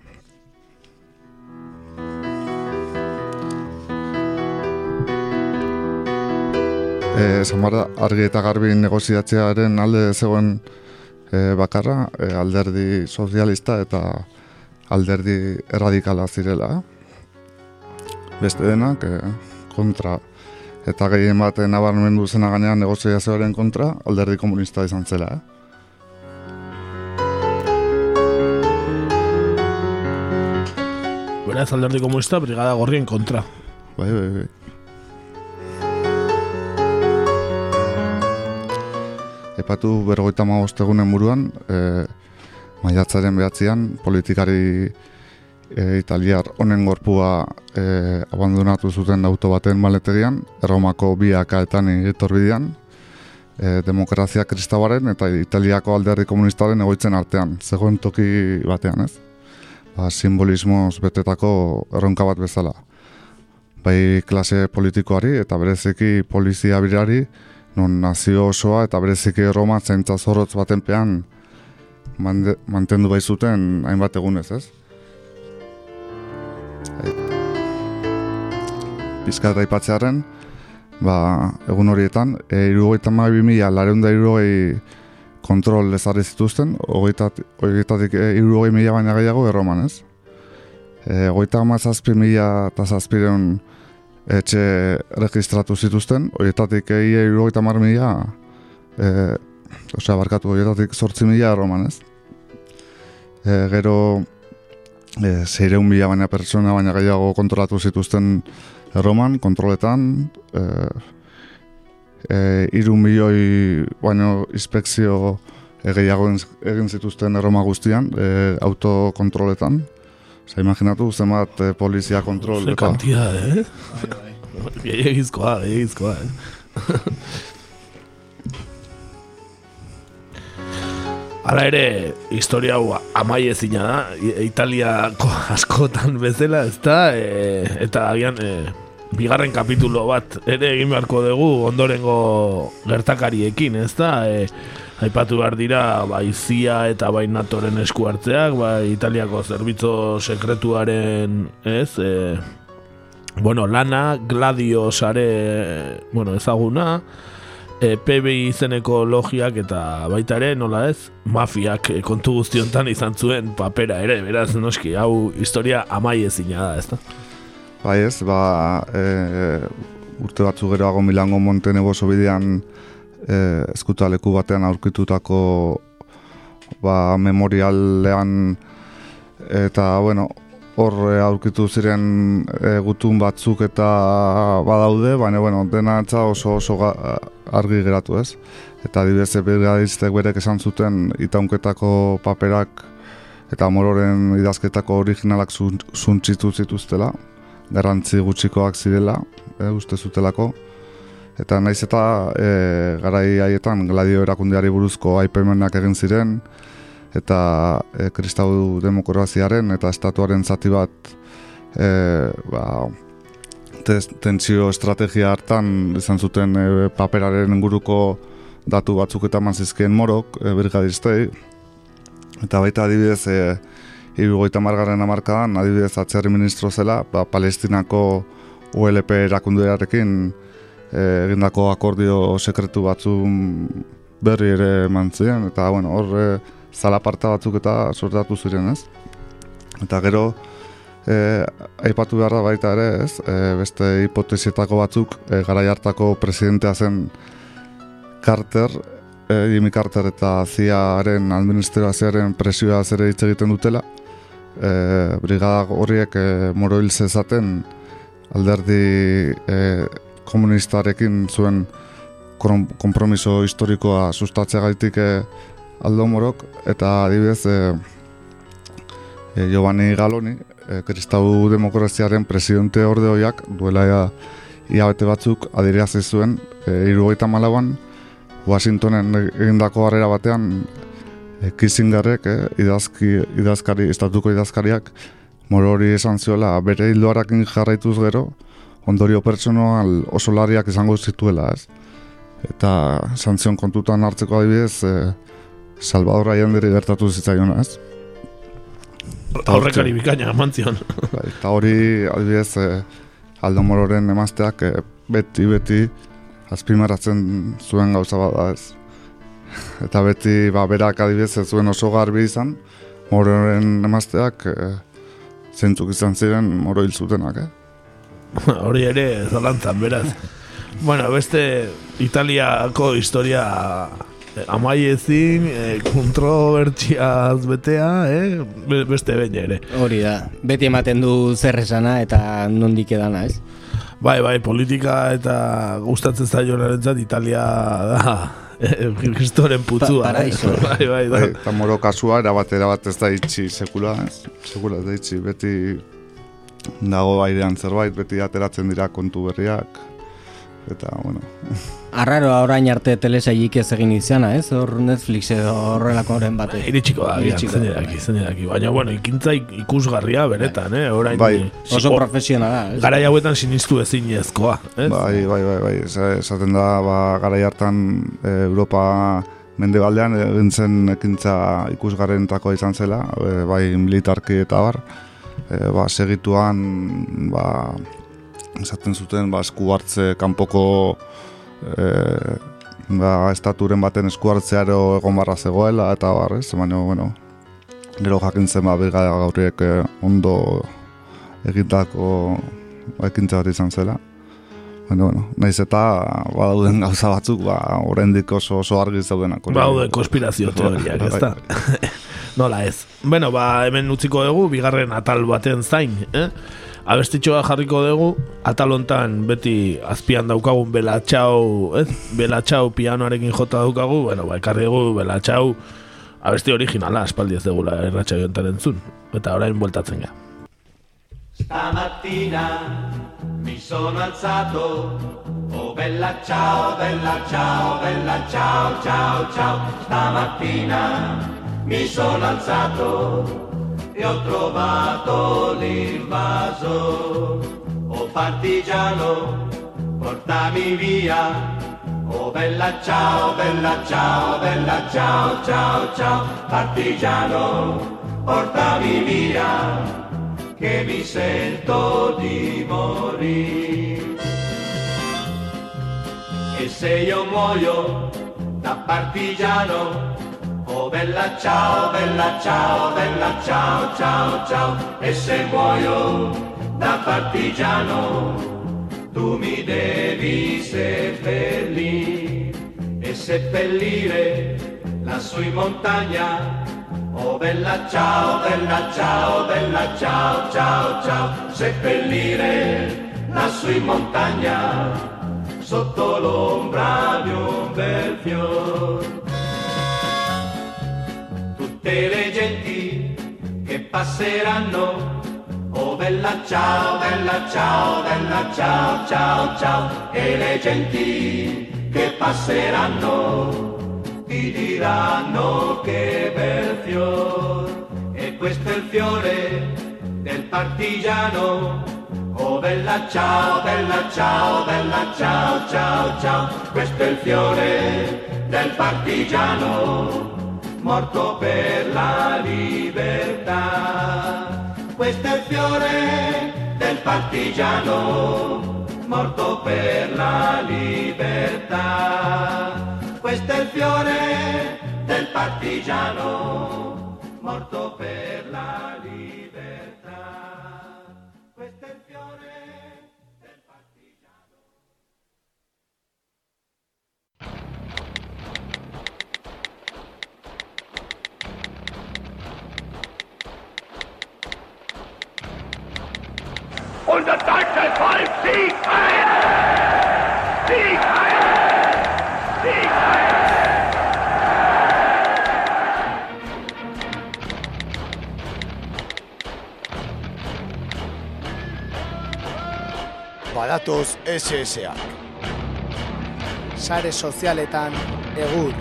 E, Zamara argi eta garbi negoziatzearen alde zegoen e, bakarra, e, alderdi sozialista eta alderdi erradikala zirela. Beste denak, e, kontra eta gehien bat nabarmendu zena gainean negoziazioaren kontra, alderdi komunista izan zela. Eh? Beraz alderdi komunista brigada gorrien kontra. Bai, bai, bai. Epatu bergoita maostegunen buruan, e, maiatzaren behatzean, politikari e, italiar honen gorpua e, abandonatu zuten auto baten maleterian, erromako biakaetan etorbidean, e, demokrazia kristabaren eta italiako alderdi komunistaren egoitzen artean, zegoen toki batean ez ba, simbolismoz betetako erronka bat bezala. Bai klase politikoari eta bereziki polizia birari, non nazio osoa eta bereziki Roma zaintza zorrotz baten pean mantendu bai zuten hainbat egunez, ez? Bizkat aipatzearen, ba, egun horietan, e, irugoita mabi mila, lareunda irugoi kontrol ezarri zituzten, horietatik e, irurogei mila baina gehiago erroman, ez? E, goita zazpi mila eta zazpireun etxe registratu zituzten, horietatik egi e, irurogeita mar mila, e, osea, barkatu, horietatik sortzi mila erroman, ez? E, gero, e, zeireun mila baina pertsona baina gehiago kontrolatu zituzten erroman, kontroletan, e, e, iru milioi baino inspekzio egeiago egin zituzten erroma guztian, e, autokontroletan. Osa, imaginatu, zenbat e, polizia kontrol. Ze kantia, eh? Biegizkoa, biegizkoa, eh? Hala ere, historia hau amai ezina da, Italiako askotan bezala, ez da, e, eta agian, e, bigarren kapitulo bat ere egin beharko dugu ondorengo gertakariekin, ez da? E, aipatu behar dira, bai zia eta bai natoren esku hartzeak, bai italiako zerbitzo sekretuaren, ez? E, bueno, lana, gladio sare, bueno, ezaguna, e, PBI izeneko logiak eta baita ere, nola ez, mafiak e, kontu guztiontan izan zuen papera ere, beraz, noski, hau historia amai ezina da, ez da? Bai ez, ba, e, urte batzu geroago Milango Montenegro sobidean e, eskutaleku batean aurkitutako ba, memorialean eta, bueno, hor aurkitu ziren e, gutun batzuk eta badaude, baina bueno, dena oso oso argi geratu ez. Eta adibidez ebilgadiztek berek esan zuten itaunketako paperak eta mororen idazketako originalak zuntzitu zituztela, garrantzi gutxikoak zirela, e, uste zutelako. Eta naiz eta e, garai haietan gladio erakundeari buruzko aipemenak egin ziren, eta e, kristau demokraziaren eta estatuaren zati bat e, ba, tentsio estrategia hartan izan zuten e, paperaren inguruko datu batzuk eta manzizkien morok e, birgadiztei eta baita adibidez e, irugoita margarren amarkadan adibidez atzerri ministro zela ba, palestinako ULP erakundearekin egindako akordio sekretu batzu berri ere mantzien eta bueno, hor zalaparta batzuk eta sortatu ziren, ez? Eta gero, e, aipatu behar da baita ere, ez? E, beste hipotesietako batzuk, e, gara hartako presidentea zen Carter, e, Jimmy Carter eta ziaren administrazioaren presioa zere hitz egiten dutela, e, brigada horiek e, moro hil zezaten alderdi e, komunistarekin zuen kompromiso historikoa sustatzea e, Aldo Morok eta adibidez e, e, Giovanni Galoni, e, Kristau Demokraziaren presidente ordeoiak duela ia, iabete batzuk adiriazi zuen e, irugaita malauan Washingtonen egindako harrera batean e, Kissingerrek e, idazki, idazkari, estatuko idazkariak moro hori esan zuela bere hildoarakin jarraituz gero ondorio pertsonal oso lariak izango zituela ez. Eta santzion kontutan hartzeko adibidez, e, Salvador Allende gertatu zitzaion, ez? Horrekari bikaina, mantzion. Bai, eta hori, adibidez, eh, Aldo Mororen emazteak eh, beti, beti, azpimaratzen zuen gauza bada, ez? Eta beti, ba, berak adibidez, ez zuen oso garbi izan, Mororen emazteak eh, zentzuk izan ziren Moro hil zutenak, eh? hori ere, zalantzan, beraz. bueno, beste Italiako historia amai ezin, e, kontrobertsiaz betea, eh? beste behin ere. Hori da, beti ematen du zer esana eta nondik edana, ez? Bai, bai, politika eta gustatzen zaio narentzat Italia da kristoren putzua. Pa, paraiso. Eh? bai, bai, da. Bai, eta moro kasua, erabat, erabat ez da itxi sekula? Sekula ez da itxi, beti dago airean zerbait, beti ateratzen dira kontu berriak. Eta, bueno... Arraro orain arte telesailik ez egin izana, ez? Hor Netflix edo horrelako horren bate. Iritsiko da, iritsiko da. Baina, bueno, ikintza ikusgarria beretan, eh? Orain, bai. Oso profesionala, ez? Garai hauetan sinistu ezin ezkoa, ez? Bai, bai, bai, bai. Esaten da, ba, garai hartan e, Europa mendebaldean egin zen ekintza ikusgarrentako izan zela, e, bai militarki eta bar. E, ba, segituan, ba, esaten zuten, ba, esku hartze kanpoko e, ba, estaturen baten eskuartzearo egon barra zegoela eta bar, ez? Baina, bueno, gero jakin zen ba, gaurriek eh, ondo egitako ekintza bat izan zela. Baina, bueno, nahiz eta badauden gauza batzuk, ba, oraindik oso, oso argi zaudenak. Badauden konspirazio teoriak, ez da? Nola ez. Bueno, ba, hemen utziko dugu, bigarren atal baten zain, eh? abestitxoa jarriko dugu, atalontan beti azpian daukagun belatxau, ez? Belatxau pianoarekin jota daukagu, bueno, ba, ekarri dugu belatxau abesti originala, espaldi ez dugula erratxa jontan entzun. Eta orain bueltatzen ga. Stamattina mi sono alzato Oh bella ciao, bella ciao, bella ciao, ciao, ciao Stamattina mi sono alzato e ho trovato l'invaso. Oh partigiano, portami via. Oh bella ciao, bella ciao, bella ciao, ciao, ciao. Partigiano, portami via, che mi sento di morire. E se io muoio da partigiano, oh bella ciao, bella ciao, bella ciao, ciao, ciao. E se muoio da partigiano, tu mi devi seppellire e seppellire lassù in montagna. Oh bella ciao, bella ciao, bella ciao, ciao, ciao, seppellire lassù in montagna sotto l'ombra di un bel fior. Tutte le genti che passeranno, oh bella ciao, bella ciao, bella ciao, ciao, ciao, e le genti che passeranno ti diranno che bel fior. E questo è il fiore del partigiano. Oh bella ciao, bella ciao, bella ciao, ciao, ciao, questo è il fiore del partigiano, morto per la libertà. Questo è il fiore del partigiano, morto per la libertà. Questo è il fiore del partigiano, morto per la libertà. Und das deutsche Volk Sieg ein! Sieg ein! Sieg ein! Badatoz SS-ak. Sare sozialetan egur.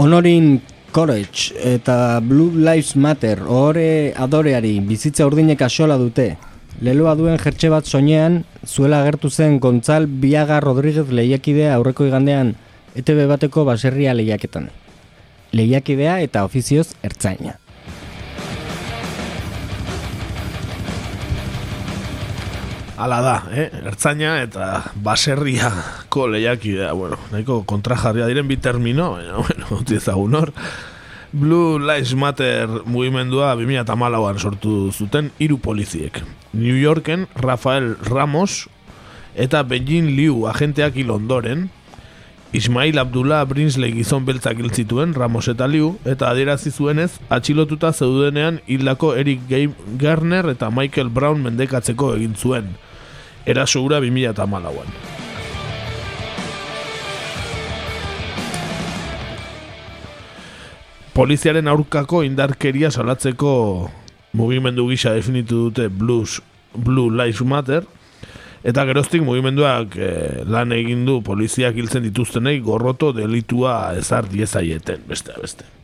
Honorin Courage eta Blue Lives Matter ohore adoreari bizitza urdinek asola dute. Leloa duen jertxe bat soinean, zuela agertu zen Gontzal Biaga Rodríguez lehiakidea aurreko igandean ETB bateko baserria lehiaketan. Lehiakidea eta ofizioz ertzaina. Hala da, eh? ertzaina eta baserriako lehiakidea, bueno, nahiko kontrajarria diren bi termino, baina, bueno, ezagun hor. Blue Lives Matter mugimendua 2008an sortu zuten hiru poliziek. New Yorken Rafael Ramos eta Benjin Liu agenteak hil ondoren, Ismail Abdullah Brinsley gizon beltzak hil zituen Ramos eta Liu, eta adierazi zuenez, atxilotuta zeudenean hildako Eric Garner eta Michael Brown mendekatzeko egin zuen. Eraso ura 2008an. Poliziaren aurkako indarkeria salatzeko mugimendu gisa definitu dute Blues, Blue Lives Matter, eta geroztik mugimenduak eh, lan egin du poliziak hiltzen dituztenei gorroto delitua ezar diezaieten, beste beste.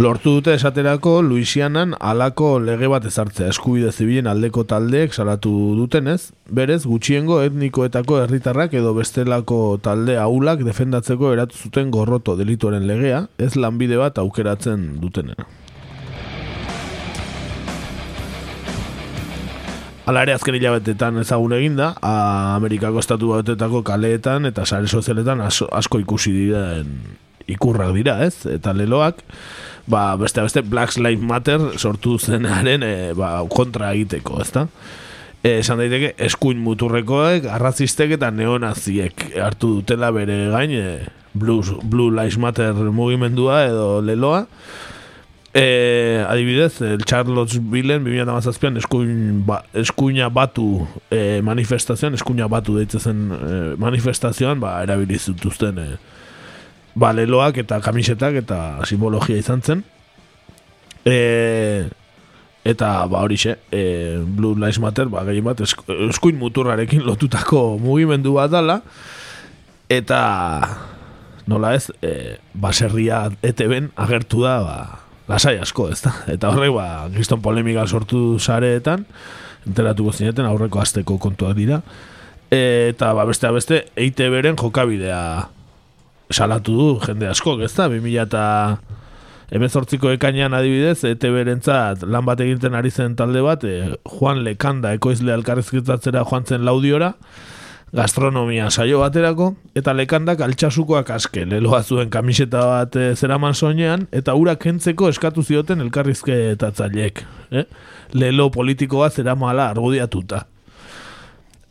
Lortu dute esaterako Luisianan alako lege bat ezartzea eskubide zibilen aldeko taldeek salatu dutenez, berez gutxiengo etnikoetako herritarrak edo bestelako talde aulak defendatzeko eratu zuten gorroto delituaren legea, ez lanbide bat aukeratzen dutenena. Hala ere azken hilabetetan ezagun eginda, a Amerikako estatu batetako kaleetan eta sare sozialetan asko ikusi diren ikurrak dira, ez? Eta leloak, ba, beste beste Black Lives Matter sortu zenaren e, ba, kontra egiteko, ezta? E, esan daiteke, eskuin muturrekoek, arrazistek eta neonaziek hartu dutela bere gain e, Blue, Blue Lives Matter mugimendua edo leloa. E, adibidez, el Charlottesville 2008an eskuin ba, eskuina batu e, manifestazioan, eskuina batu deitzen e, manifestazioan, ba, erabilizutuzten e, ba, leloak eta kamisetak eta simbologia izan zen. E, eta ba horixe, e, Blue Lives Matter, ba, gehien bat, eskuin muturrarekin lotutako mugimendu bat dala, eta nola ez, e, baserria eteben agertu da, ba, lasai asko, ez da? Eta horrek, ba, gizton polemika sortu sareetan, enteratuko zineten, aurreko azteko kontuak dira, eta ba, beste beste EITB-ren jokabidea salatu du jende askok, ez da, 2000 eta emezortziko ekainean adibidez, ETB-rentzat lan bat egiten ari zen talde bat, e, Juan Lekanda ekoizle alkarrezketatzera joan zen laudiora, gastronomia saio baterako, eta lekandak altxasukoak aske, leloa zuen kamiseta bat e, zeraman soinean, eta ura kentzeko eskatu zioten elkarrizketatzaileek. Eh? Lelo politiko bat zeramala argudiatuta.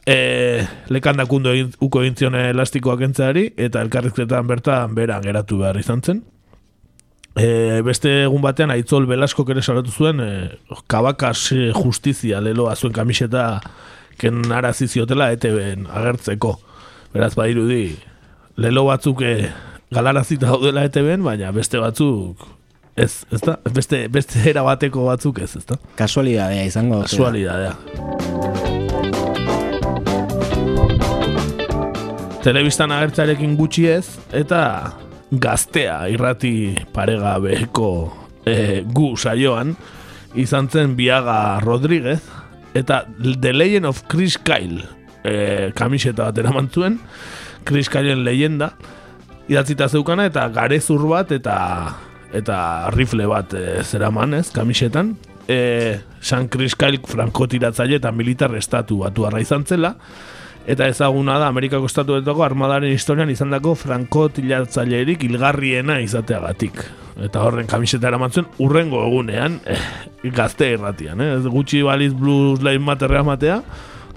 E, lekandak undo egin, uko egin zion elastikoak entzeari, eta elkarrizketan bertan beran geratu behar izan zen. E, beste egun batean aitzol Belasko ere salatu zuen e, kabakas e, justizia leloa zuen kamiseta ken arazi ziotela ETB-en agertzeko. Beraz badirudi lelo batzuk e, galarazita daudela ETB-en, baina beste batzuk ez, ez da? Beste, beste era bateko batzuk ez, ez da? Kasualidadea izango. Kasualidadea. Telebistan agertzarekin gutxi ez, eta gaztea irrati paregabeko e, gu saioan izan zen Biaga Rodríguez eta The Legend of Chris Kyle e, kamiseta bat eraman zuen Chris Kyleen leyenda idatzita zeukana eta garezur bat eta eta rifle bat e, zeraman ez kamisetan. E, San Chris Kyle frankotiratzaile eta militar estatu batu arra izan zela eta ezaguna da Amerikako estatuetako armadaren historian izandako franko tilatzailerik ilgarriena izateagatik. Eta horren kamiseta eramatzen urrengo egunean eh, gazte irratian, eh? gutxi baliz blues lehen materrea matea,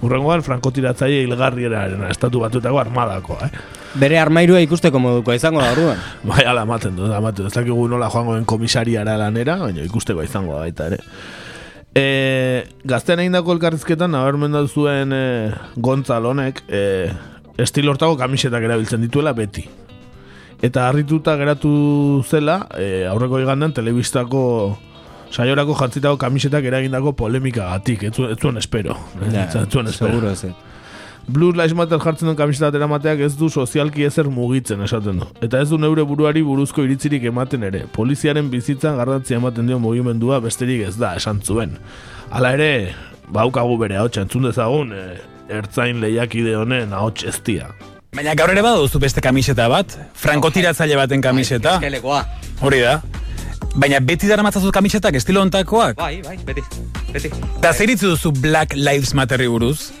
urrengoan franko tiratzaile ilgarriena estatu batuetako armadako. Eh? Bere armairua ikusteko moduko izango da orduan. bai, ala, ematen du, ematen du. Ez dakigu nola joango den komisariara lanera, baina ikusteko izango da baita ere. E, gaztean egin dako elkarrizketan, nabar zuen e, Gontzalonek e, estil hortako kamisetak erabiltzen dituela beti. Eta harrituta geratu zela, e, aurreko igandan, telebistako saiorako jantzitako kamisetak eragindako polemika gatik, ez zuen espero. Ez zuen espero. Seguro ez. Blues Lives Matter jartzen duen kamiseta eramateak ez du sozialki ezer mugitzen esaten du. Eta ez du neure buruari buruzko iritzirik ematen ere. Poliziaren bizitzan garrantzia ematen dio mugimendua besterik ez da esan zuen. Hala ere, baukagu bere hau entzun dezagun, e, ertzain lehiakide honen hau estia. Baina gaur ere baduzu beste kamiseta bat, frankotiratzaile baten kamiseta. Bai, Hori da. Baina beti dara matzazu kamisetak estilo ontakoak? Bai, bai, beti, beti. Da zer duzu Black Lives Matterri buruz?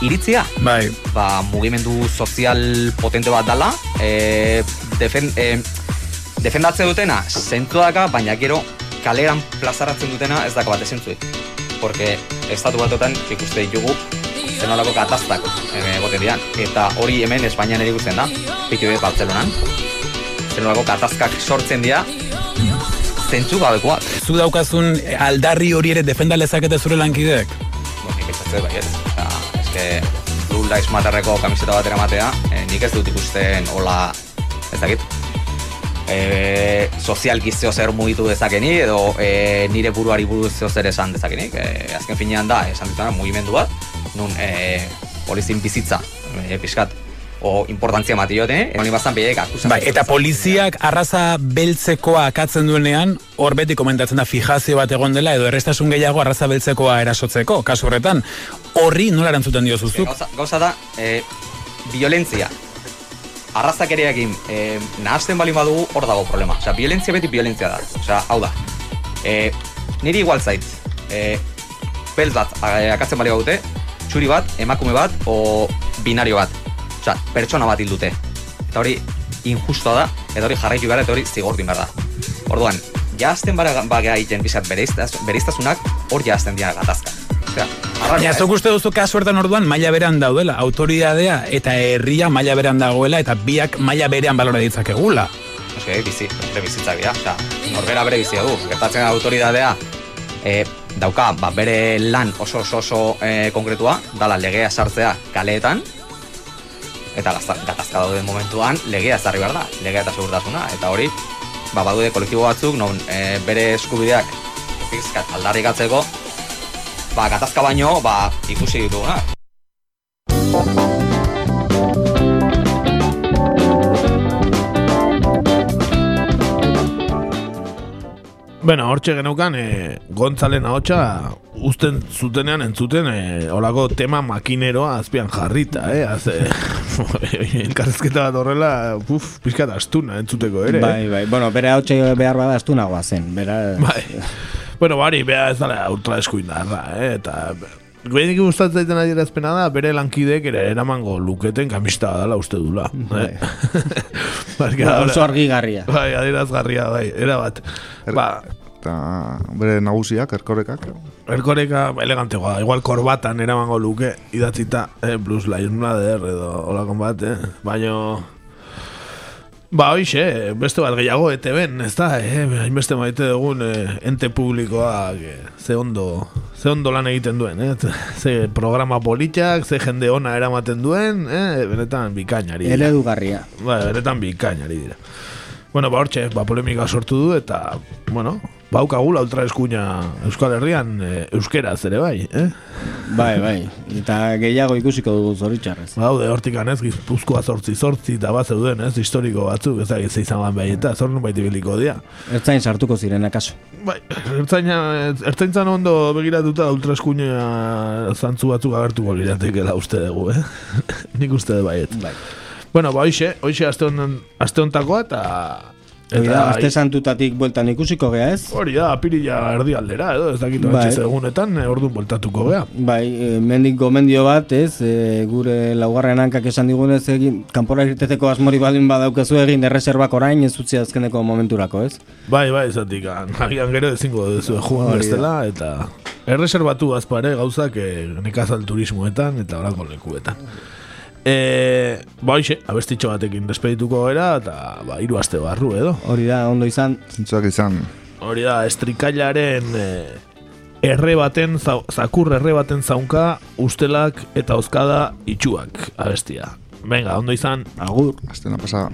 Iritzia. Bai. Ba, mugimendu sozial potente bat dala, e, defen, e, defendatzen dutena zentzu daka, baina gero kaleran plazaratzen dutena ez daka bat esentzu. Porque estatu batotan ikuste ditugu zenolako kataztak egote dian. Eta hori hemen Espainian ere ikusten da, pitu ez Bartzelonan. Zenolako katazkak sortzen dira, zentzu gabekoak. Zu daukazun aldarri hori ere defenda lezakete zure lankideek? Bo, nik ez bai ez. Eske, Blue Lives Matterreko kamiseta bat eramatea, e, nik ez dut ikusten hola, ez dakit, e, sozialki zeo zer mugitu dezakenik, edo e, nire buruari buruz zeo zer esan dezakenik. E, azken finean da, esan dutena, mugimendu bat, nun e, polizin bizitza, e, pixkat, o importantzia mati jote, honi bazan akusan. Bai, eta poliziak arraza beltzekoa akatzen duenean, hor beti komentatzen da fijazio bat egon dela, edo errestasun gehiago arraza beltzekoa erasotzeko, kasu horretan, horri nola erantzuten dio zuzuk? Gauza, gauza da, e, violentzia. Arrazak ere egin, e, nahazten balin badugu, hor dago problema. Osea, violentzia beti violentzia da. Osea, hau da. E, niri igual zait, e, beltz bat, akatzen bali badute, txuri bat, emakume bat, o binario bat. Osea, pertsona bat hildute. Eta hori injustoa da, eta hori jarraitu gara, eta hori zigortu behar da. Orduan, jazten bara bagea egiten bizat bereiztasunak, hor jazten dira gatazka. Baina, zuk uste duzu kasu hortan orduan maila berean daudela, autoridadea eta herria maila berean dagoela eta biak maila berean balora ditzakegula. Eske, bizi, bere bizitza bia, eta norbera bere bizia du. Gertatzen da autoridadea, e, dauka, ba, bere lan oso oso oso e, konkretua, dala legea sartzea kaleetan, eta gatazka dauden momentuan legea ezarri behar da, legea eta segurtasuna, eta hori, ba, badude kolektibo batzuk, non e, bere eskubideak fizkat aldarrikatzeko, ba, gatazka baino, ba, ikusi dituguna. Bueno, hortxe geneukan, e, Gontzalen ahotsa uzten zutenean entzuten e, olako tema makineroa azpian jarrita, eh? Az, e, elkarrezketa bat horrela, puf, pizkat astuna entzuteko ere. Bai, bai. Bueno, bere hau behar bada astunagoa zen. Bera... Bai. bueno, bari, beha ez dara ultra eskuindarra, eh? Eta Gainik gustatzen zaiten adierazpena da, bere lankidek ere eramango luketen kamista dela uste dula. Bai. Eh? Ba, oso argigarria. Bai, adierazgarria, bai, era bat. Ba, Eta bere nagusiak, erkorekak. Erkoreka elegantegoa, igual korbatan eramango luke idatzita, eh, Blues Lion Brother edo olakon bat, eh? Baina... Ba, hoxe, beste bat gehiago, ete ben, ez da, eh? hainbeste maite dugun eh, ente publikoa eh, ze ondo, ze ondo lan egiten duen, eh? ze programa politiak, ze jende ona eramaten duen, eh? benetan bikainari dira. Eledugarria. Ba, benetan bikainari dira. Bueno, ba, hortxe, ba, polemika sortu du, eta, bueno, baukagula ultra eskuina Euskal Herrian e, euskeraz ere bai, eh? Bai, bai, eta gehiago ikusiko dugu zoritxarrez. Haude, hortik anez, gizpuzkoa sortzi sortzi, eta bat zeuden, ez, historiko batzuk, ez da, izan ban behi, eta zorren baiti biliko dia. Ertzain sartuko ziren, akaso. Bai, ertzaina, ertzaintzan ondo begiratuta ultra eskuina zantzu batzuk agertuko liratekela uste dugu, eh? Nik uste du baiet. Bai. Bueno, ba, hoxe, hoxe aste, on, aste ontakoa, eta... Eta aste santutatik bueltan ikusiko gea ez? Hori da, apirila erdi aldera, edo, ez dakit bai. egunetan, e, orduan bueltatuko gea. Bai, e, mendik gomendio bat, ez, e, gure laugarren hankak esan digunez, egin, kanpora irteteko asmori baldin badaukazu egin erreserbak orain, ez utzi azkeneko momenturako, ez? Bai, bai, zatik, agian gero ezingo duzu jugun bestela, eta erreserbatu azpare gauzak e, nekazal turismoetan eta orako lekuetan. E, ba, hoxe, abestitxo batekin despedituko gara, eta ba, iru aste barru edo. Hori da, ondo izan. Zintzuak izan. Hori da, estrikailaren e, erre baten, zakur erre baten zaunka, ustelak eta oskada itxuak abestia. Venga, ondo izan. Agur. Aztena pasada.